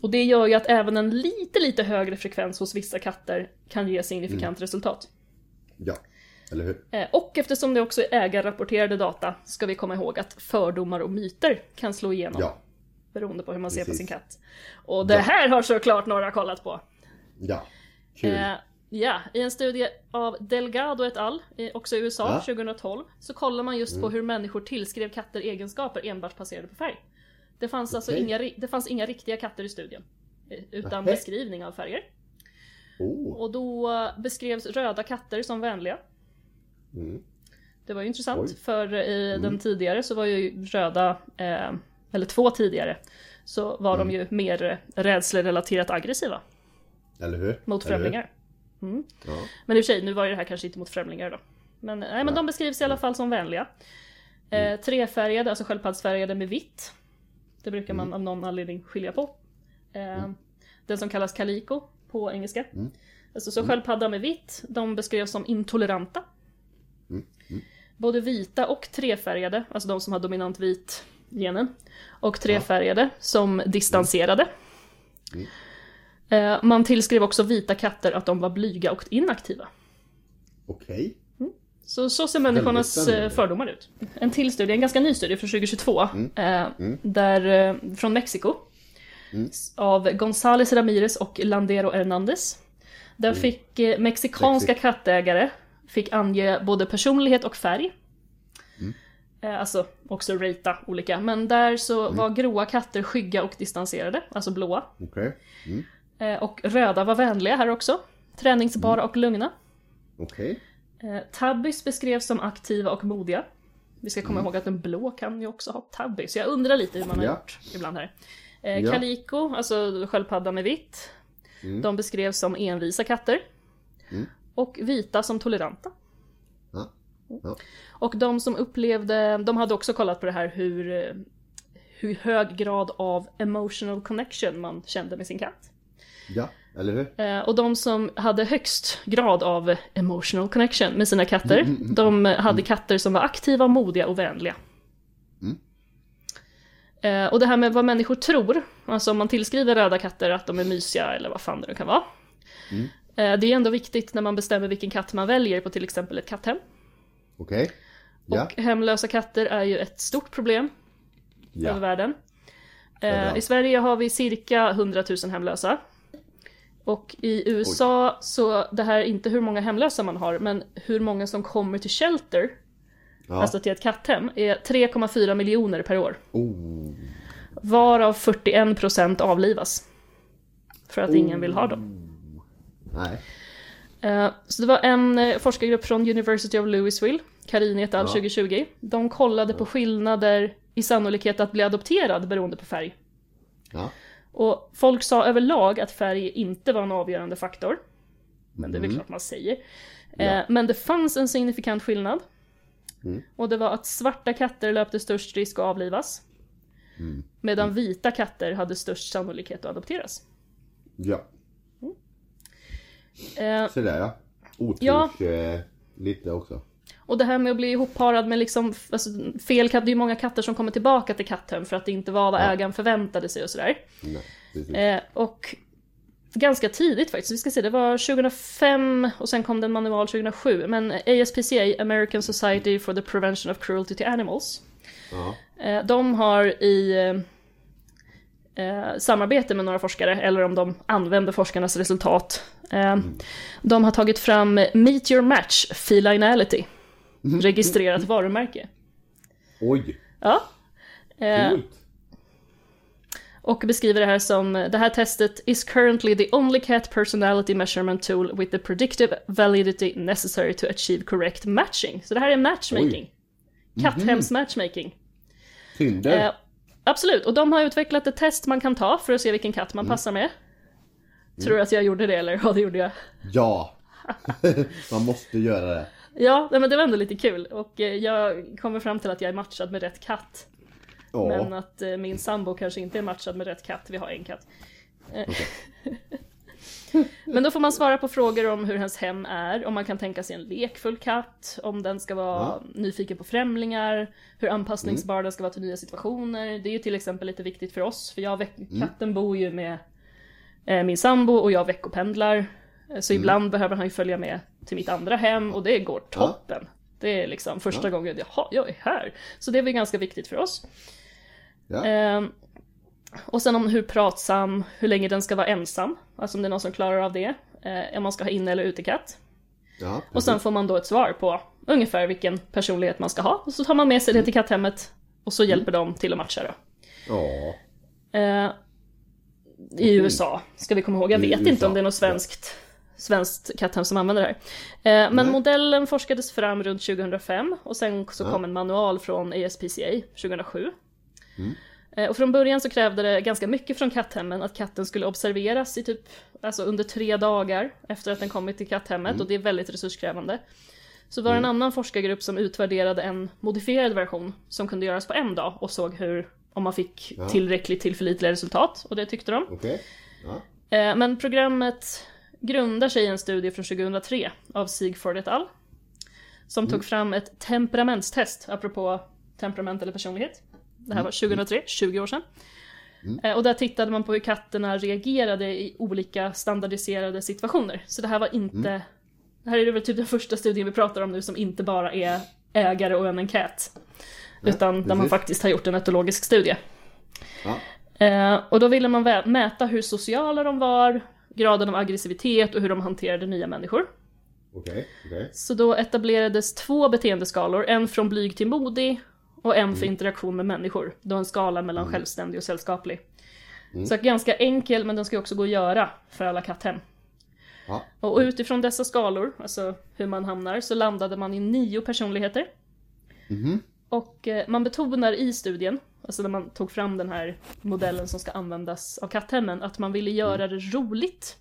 Och det gör ju att även en lite, lite högre frekvens hos vissa katter kan ge signifikant resultat. Ja. Eller hur? Eh, Och eftersom det också är ägarrapporterade data ska vi komma ihåg att fördomar och myter kan slå igenom. Ja. Beroende på hur man ser på Precis. sin katt. Och det här har såklart några kollat på. Ja. Kul. Eh, ja, i en studie av Delgado et al, eh, också i USA, Ja. 2012, så kollar man just på hur människor tillskrev katter egenskaper enbart baserade på färg. Det fanns alltså Okej. inga, det fanns inga riktiga katter i studien. eh, Utan Nähä. beskrivning av färger. Oh. Och då eh, beskrevs röda katter som vänliga. Mm. Det var ju intressant, Oj. för i den tidigare så var ju röda, eh, eller två tidigare, så var de ju mer rädslerelaterat aggressiva Eller hur? mot Eller hur? främlingar. Mm. Ja. Men i och för sig, nu var ju det här kanske inte mot främlingar då. Men, nej, men de beskrivs i alla fall som vänliga. Eh, trefärgade, alltså sköldpaddsfärgade med vitt. Det brukar man av någon anledning skilja på. Eh, Den som kallas calico på engelska. Alltså, så sköldpadda med vitt, de beskrevs som intoleranta. Både vita och trefärgade, alltså de som har dominant vit genen. Och trefärgade som distanserade. Eh, Man tillskrev också vita katter att de var blyga och inaktiva. Okej. Så, så ser människornas eh, fördomar ut. En till studie, en ganska ny studie från 2022, eh, där, eh, från Mexiko. s- Av González Ramirez och Landero Hernández. Där fick eh, mexikanska Mexik- kattägare fick ange både personlighet och färg. Eh, alltså också ratea olika. Men där så var gråa katter skygga och distanserade, alltså blåa. Okej. Mm. Eh, och röda var vänliga här också. Träningsbara och lugna. Okej. Eh, tabbys beskrevs som aktiva och modiga. Vi ska komma ihåg att en blå kan ju också ha tabby, så jag undrar lite hur man har Ja. gjort ibland här. Ja. Calico, alltså sköldpadda med vitt. De beskrevs som envisa katter. Och vita som toleranta. Ja. Och de som upplevde, de hade också kollat på det här hur, hur hög grad av emotional connection man kände med sin katt. Ja. Eller hur? Eh, Och de som hade högst grad av emotional connection med sina katter, de hade katter som var aktiva, modiga och vänliga. Eh, Och det här med vad människor tror, alltså om man tillskriver röda katter att de är mysiga eller vad fan det nu kan vara. Eh, Det är ändå viktigt när man bestämmer vilken katt man väljer på till exempel ett katthem. Okej. Ja. Och hemlösa katter är ju ett stort problem över Ja. världen. Eh. I Sverige har vi cirka 100 000 hemlösa. Och i USA så, det här är inte hur många hemlösa man har, men hur många som kommer till shelter, Ja. alltså till ett katthem, är 3,4 miljoner per år. Oh. Varav 41% avlivas. För att ingen vill ha dem. Nej. Eh, Så det var en eh, forskargrupp från University of Louisville, Karini et al. Ja. 2020. De kollade på skillnader i sannolikhet att bli adopterad beroende på färg. Ja. Och folk sa överlag att färg inte var en avgörande faktor. Men det är väl klart man säger. Eh, Men det fanns en signifikant skillnad. Och det var att svarta katter löpte störst risk att avlivas. Medan vita katter hade störst sannolikhet att adopteras. Ja. Eh, Så där ja. Oturs Ja. eh, lite också. Och det här med att bli ihopparad med liksom, alltså, fel katt, det är ju många katter som kommer tillbaka till katthem för att det inte var vad Ja. ägaren förväntade sig och sådär. Nej. Eh, och ganska tidigt faktiskt, vi ska se, det var 2005 och sen kom det en manual 2007. Men ASPCA, American Society for the Prevention of Cruelty to Animals, Ja. eh, de har i eh, samarbete med några forskare, eller om de använder forskarnas resultat, eh, de har tagit fram Meet Your Match Felinality, registrerat varumärke. Oj, Ja. Eh, coolt. Och beskriver det här som det här testet is currently the only cat personality measurement tool with the predictive validity necessary to achieve correct matching. Så det här är matchmaking. Katthems matchmaking. Tinder. Eh, absolut, och de har utvecklat ett test man kan ta för att se vilken katt man passar med. Tror du att jag gjorde det eller? Ja, det gjorde jag. Ja. Man måste göra det. Ja, men det var ändå lite kul och eh, jag kommer fram till att jag är matchad med rätt katt. Ja. Men att eh, min sambo kanske inte är matchad med rätt katt, vi har en katt. Eh, Men då får man svara på frågor om hur ens hem är, om man kan tänka sig en lekfull katt, om den ska vara Ja. nyfiken på främlingar, hur anpassningsbar den ska vara till nya situationer. Det är ju till exempel lite viktigt för oss, för jag veck- katten bor ju med eh, min sambo och jag veckopendlar. Eh, Så ibland behöver han ju följa med till mitt andra hem och det går toppen. Det är liksom första gången, jaha, jag är här. Så det är väl ganska viktigt för oss. Ja. Ehm, och sen om hur pratsam, hur länge den ska vara ensam, alltså om det är någon som klarar av det, eh, om man ska ha inne eller utekatt. ja. Och sen får man då ett svar på ungefär vilken personlighet man ska ha, och så tar man med sig det till katthemmet och så hjälper de till att matcha då. Ja. Eh, I USA, ska vi komma ihåg. Jag I vet inte USA, om det är något svenskt, svenskt katthem som använder det här. Eh, men Nej. modellen forskades fram runt 2005 och sen så Ja. kom en manual från ASPCA 2007. Mm. Eh, och från början så krävde det ganska mycket från katthemmen att katten skulle observeras i typ, alltså under tre dagar efter att den kommit till katthemmet Mm. och det är väldigt resurskrävande. Så var det en annan forskargrupp som utvärderade en modifierad version som kunde göras på en dag och såg hur, om man fick Ja. tillräckligt tillförlitliga resultat och det tyckte de. Okej. Ja. Eh, Men programmet grundar sig i en studie från 2003 av Sigford et al. Som tog fram ett temperamentstest, apropå temperament eller personlighet. Det här var 2003, 20 år sedan. Eh, Och där tittade man på hur katterna reagerade i olika standardiserade situationer. Så det här var inte... Det här är väl typ den första studien vi pratar om nu som inte bara är ägare och en enkät. Utan där man precis. faktiskt har gjort en etologisk studie. Ja. Eh, och då ville man mäta hur sociala de var, graden av aggressivitet och hur de hanterade nya människor. Okej. Okej. Så då etablerades två beteendeskalor, en från blyg till modig och en för interaktion med människor. Då en skala mellan självständig och sällskaplig. Så ganska enkel, men den ska också gå att göra för alla katthem. Ja. Och utifrån dessa skalor, alltså hur man hamnar, så landade man i nio personligheter. Mhm. Och eh, man betonar i studien, alltså när man tog fram den här modellen som ska användas av katthemmen, att man ville göra det roligt.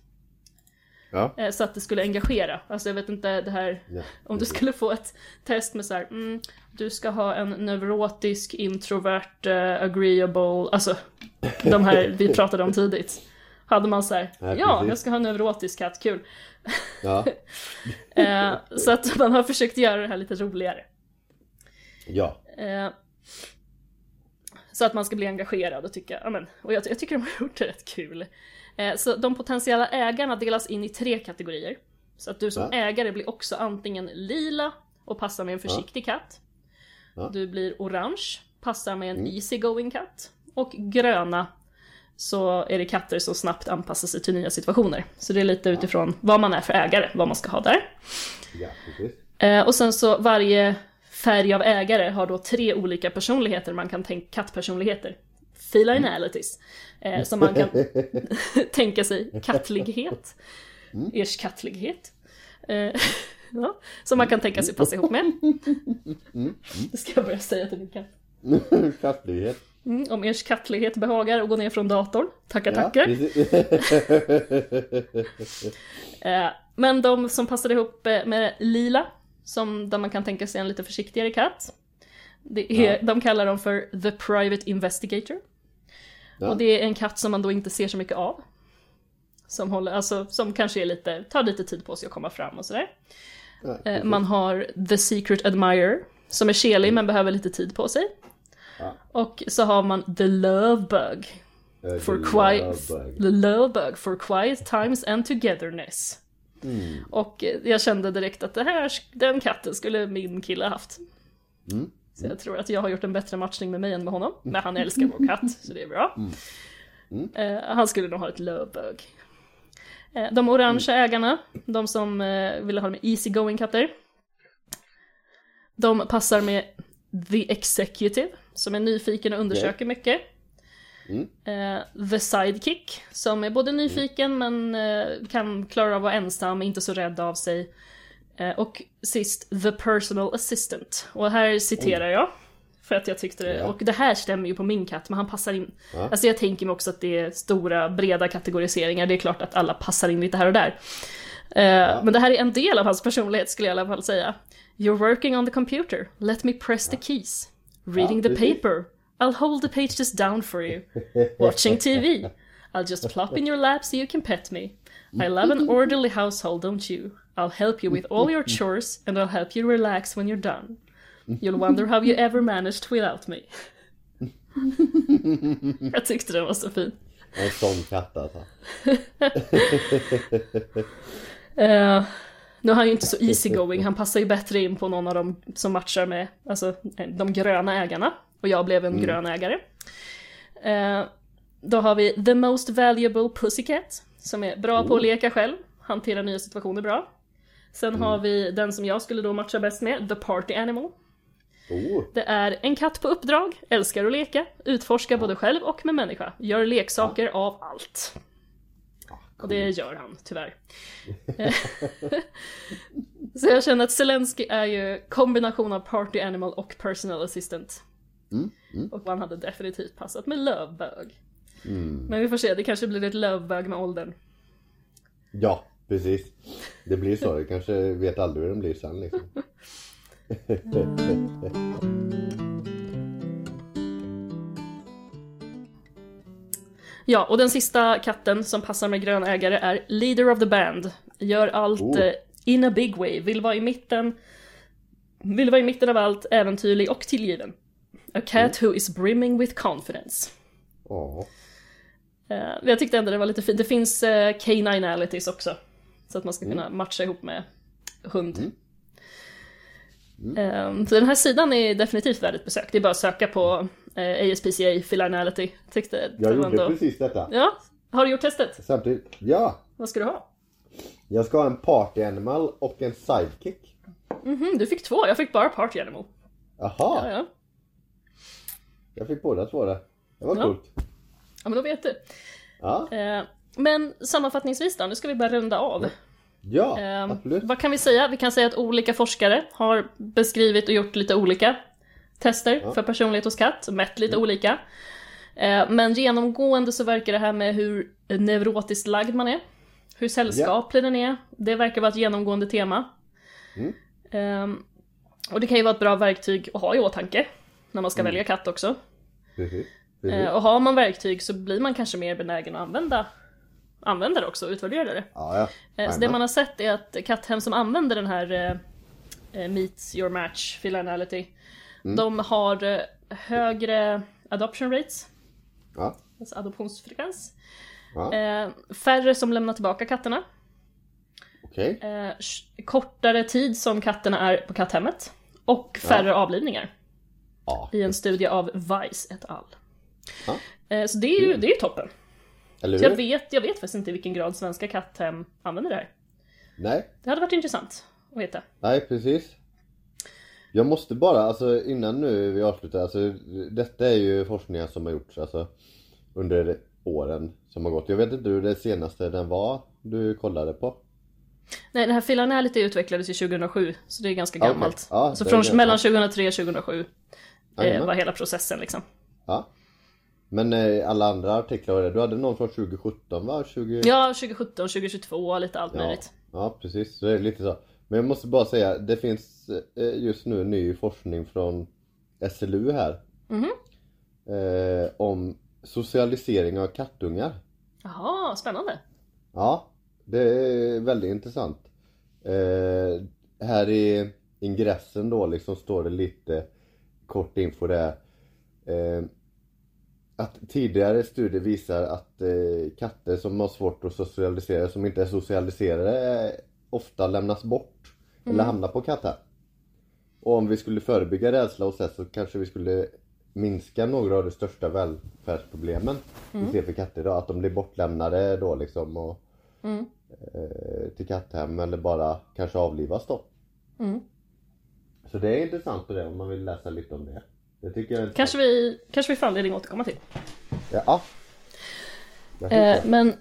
Ja. eh, Så att det skulle engagera. Alltså jag vet inte det här, Ja. om du skulle få ett test med så här, mm, du ska ha en neurotisk, introvert, eh, agreeable, alltså de här vi pratade om tidigt. Hade man så här, Ja, ja, jag ska ha en neurotisk katt, kul. Ja. Eh, så att man har försökt göra det här lite roligare. Ja. Så att man ska bli engagerad och tycka, ja men, och jag, jag tycker de har gjort det rätt kul. Eh, så de potentiella ägarna delas in i tre kategorier. Så att du som Ja. ägare blir också antingen lila och passar med en försiktig katt. Ja. Du blir orange, passar med en easygoing katt. Och gröna så är det katter som snabbt anpassar sig till nya situationer. Så det är lite utifrån vad man är för ägare, vad man ska ha där. Ja, precis. Eh, och sen så varje färg av ägare har då tre olika personligheter man kan tänka, kattpersonligheter. Felinalities. Eh, som man kan tänka sig kattlighet. Ers kattlighet. Eh, ja, som man kan tänka sig passa ihop med. Det ska jag börja säga till min katt. Kattlighet. Mm, om ers kattlighet behagar och gå ner från datorn. Tackar, Ja, tackar. Eh, men de som passade ihop eh, med lila, som, där man kan tänka sig en lite försiktigare katt. Det är, Ja. De kallar dem för the private investigator. Ja. Och det är en katt som man då inte ser så mycket av. Som, håller, alltså, som kanske är lite, tar lite tid på sig att komma fram och sådär. Eh, man har The Secret Admirer, som är kelig men behöver lite tid på sig. Ja. Och så har man The Love Bug, for the quiet, love bug. the love bug for quiet times and togetherness. Mm. Och jag kände direkt att det här, den katten skulle min kille haft. Mm. Så jag tror att jag har gjort en bättre matchning med mig än med honom. Men han älskar vår katt, så det är bra. Mm. Eh, han skulle nog ha ett love bug. Eh, de orangea Mm. ägarna, de som eh, ville ha med easy going katter. De passar med the executive, som är nyfiken och undersöker mycket. Mm. Eh, the sidekick, som är både nyfiken men eh, kan klara av att vara ensam, inte så rädd av sig. Eh, och sist, the personal assistant. Och här citerar jag. För att jag tyckte det, Ja. och det här stämmer ju på min katt, men han passar in. Ja. Alltså jag tänker mig också att det är stora, breda kategoriseringar, det är klart att alla passar in lite här och där. Eh, Men det här är en del av hans personlighet skulle jag i alla fall säga. You're working on the computer, let me press the keys. Reading Ja, the paper, I'll hold the pages down for you. Watching TV, I'll just plop in your lap so you can pet me. I love an orderly household, don't you? I'll help you with all your chores and I'll help you relax when you're done. You'll wonder how you ever managed without me. Jag tyckte den var så fin. En sån katt alltså. Eh, nu är han ju inte så easygoing, han passar ju bättre in på någon av dem som matchar med alltså, de gröna ägarna. Och jag blev en grön ägare. Eh, då har vi The Most Valuable Pussycat, som är bra på att leka själv, hantera nya situationer bra. Sen har vi den som jag skulle då matcha bäst med, The Party Animal. Oh. Det är en katt på uppdrag, älskar att leka, utforskar både själv och med människa, gör leksaker av allt. Och det gör han, tyvärr. Så jag känner att Zelensky är ju kombination av party animal och personal assistant. Och han hade definitivt passat med lövbög. Men vi får se, det kanske blir ett lövbög med åldern. Ja, precis. Det blir så. Det kanske vet aldrig hur den blir sen liksom. Ja, och den sista katten som passar med grön ägare är leader of the band. Gör allt Oh. eh, in a big way, vill vara i mitten. Vill vara i mitten av allt, äventyrlig och tillgiven. A cat who is brimming with confidence. Ja. Eh, jag tyckte ändå det var lite fint. Det finns eh, K9alities också. Så att man ska kunna matcha ihop med hund. Eh, så den här sidan är definitivt värd ett besök. Det är bara att söka på eh, ASPCA Filinality. Tyckte Jag gjorde ändå... precis detta. Ja, har du gjort testet? Samtidigt, ja. Vad ska du ha? Jag ska ha en party animal och en sidekick. Mhm, du fick två, jag fick bara Party Animal. Jaha, Ja, ja. Jag fick båda två där. Det var Ja. coolt. ja men då vet du. Ja, Eh, men sammanfattningsvis då, nu ska vi bara runda av. ja Eh, absolut. vad kan vi säga? Vi kan säga att olika forskare har beskrivit och gjort lite olika tester Ja. för personlighet hos katt, mätt lite olika. Eh, men genomgående så verkar det här med hur neurotiskt lagd man är, hur sällskaplig den är, det verkar vara ett genomgående tema. Mm. Och det kan ju vara ett bra verktyg att ha i åtanke när man ska välja katt också. Precis. Eh, och har man verktyg så blir man kanske mer benägen att använda, använda det också och utvärdera det. Ja, ja. Eh, Så det man har sett är att katthem som använder den här eh, eh, Meet Your Match Filinality, Mm. de har högre adoption rates, Ja, alltså adoptionsfrekvens, eh, färre som lämnar tillbaka katterna, okej. eh, kortare tid som katterna är på katthemmet och färre avlivningar Ja, i en studie av Weiss et al. Ja. Eh, Så det är ju, det är ju toppen. eller Så jag hur? vet, jag vet faktiskt inte i vilken grad svenska katthem använder det här. Nej, Det hade varit intressant att veta. nej precis. Jag måste bara, alltså innan nu vi avslutar, alltså detta är ju forskningar som har gjorts alltså under åren som har gått. Jag vet inte hur det senaste den var du kollade på? Nej, det här Filanality utvecklades ju 2007, så det är ganska gammalt. Ja, så det är från mellan 2003 och 2007 eh, Jajamän. var hela processen liksom. Ja. Men eh, alla andra artiklar. Du hade någon från 2017 va? 20... Ja, 2017, 2022, lite allt Ja, möjligt. ja precis, så det är lite så. Men jag måste bara säga, det finns eh, just nu ny forskning från SLU här. Mhm. Eh, om socialisering av kattungar. Jaha, spännande. Ja, det är väldigt intressant. Eh, här i ingressen då liksom står det lite kort info där. Eh, att tidigare studier visar att eh, katter som har svårt att socialisera, som inte är socialiserade, eh, ofta lämnas bort. Eller hamnar på katthem. Och om vi skulle förebygga rädsla hos oss så kanske vi skulle minska några av de största välfärdsproblemen vi ser för katter idag. Att de blir bortlämnade då liksom och, eh, till katthem eller bara kanske avlivas då. Så det är intressant på det om man vill läsa lite om det. Det tycker jag är Kanske vi, kanske vi får anledning att återkomma till. Ja. Eh, men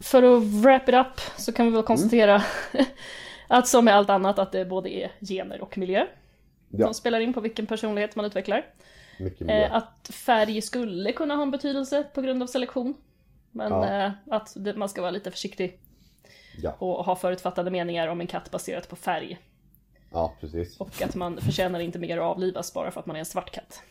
för att wrap it up så kan vi väl konstatera att som med allt annat att det både är gener och miljö Ja. som spelar in på vilken personlighet man utvecklar. Eh, att färg skulle kunna ha en betydelse på grund av selektion. Men Ja. eh, att det, man ska vara lite försiktig Ja. och ha förutfattade meningar om en katt baserat på färg. Ja, precis. Och att man förtjänar inte mer att avlivas bara för att man är en svart katt.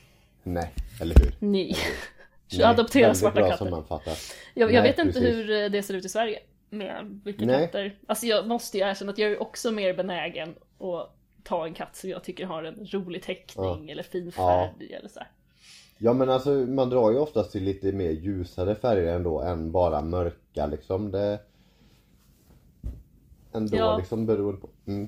Nej, eller hur? Nej. Nej, Adoptera svarta bra katter. sammanfattat. Jag, jag Nej, vet inte precis. hur eh, det ser ut i Sverige. Med vilka Nej. katter. Alltså jag måste ju erkänna att jag är också mer benägen att ta en katt som jag tycker har en rolig teckning eller fin Ja. färg eller så här. Ja men alltså man drar ju oftast till lite mer ljusare färger ändå än bara mörka liksom. Det... Ändå Ja. liksom beroende på. Mm.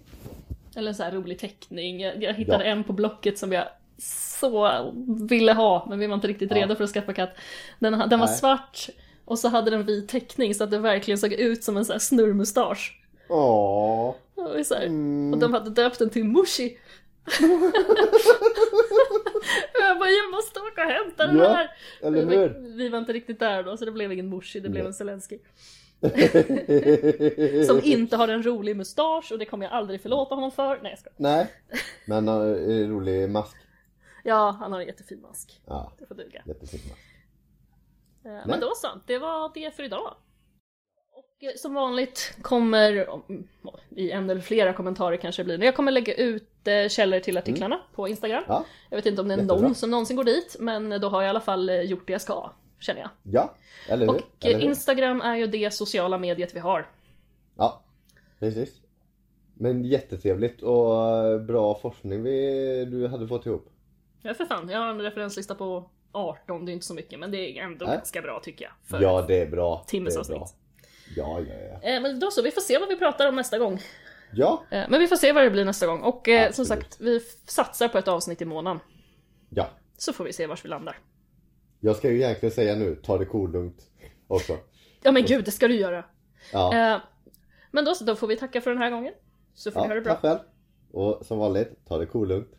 Eller en så här rolig teckning. Jag, jag hittade Ja. en på Blocket som jag så ville ha, men vi var inte riktigt Ja. redo för att skaffa katt. Den, den var Nej. svart och så hade den vit teckning så att det verkligen såg ut som en så här snurrmustasch. Åh. Och, så Mm. och de hade döpt den till Mushi. jag bara, jag måste åka och hämta den Ja, här! Eller Vi, hur? vi var inte riktigt där då, så det blev ingen Mushi, det blev Nej. en Zelensky. Som inte har en rolig mustasch och det kommer jag aldrig förlåta honom för. Nej jag skojar. Nej. Men han har en rolig mask. Ja, han har en jättefin mask. Ja, Det får duga. jättefin mask. Eh, Men då så, det var det för idag. Och eh, som vanligt kommer, om- i en eller flera kommentarer kanske det blir, men jag kommer lägga ut eh, källor till artiklarna på Instagram. Ja, Jag vet inte om det är Jättebra. någon som någonsin går dit, men då har jag i alla fall eh, gjort det jag ska, känner jag. ja. Eller hur? Och Eller eh, hur? Instagram är ju det sociala mediet vi har. Ja, precis. Men jättetrevligt och eh, bra forskning vi, du hade fått ihop. Ja för fan, jag har en referenslista på 18, det är inte så mycket, men det är ändå Nej. ganska bra tycker jag. För Ja, det är bra. timmes det är avsnitt. bra. Ja, ja, ja. Eh, men då så, vi får se vad vi pratar om nästa gång. Ja, Eh, Men vi får se vad det blir nästa gång. Och eh, som sagt, vi satsar på ett avsnitt i månaden. ja. Så får vi se vars vi landar. Jag ska ju egentligen säga nu, ta det cool lugnt också. Ja men gud, det ska du göra. Ja, Eh, Men då så, då får vi tacka för den här gången. Så får ni ha ja det bra. tack själv. Och som vanligt, ta det cool lugnt.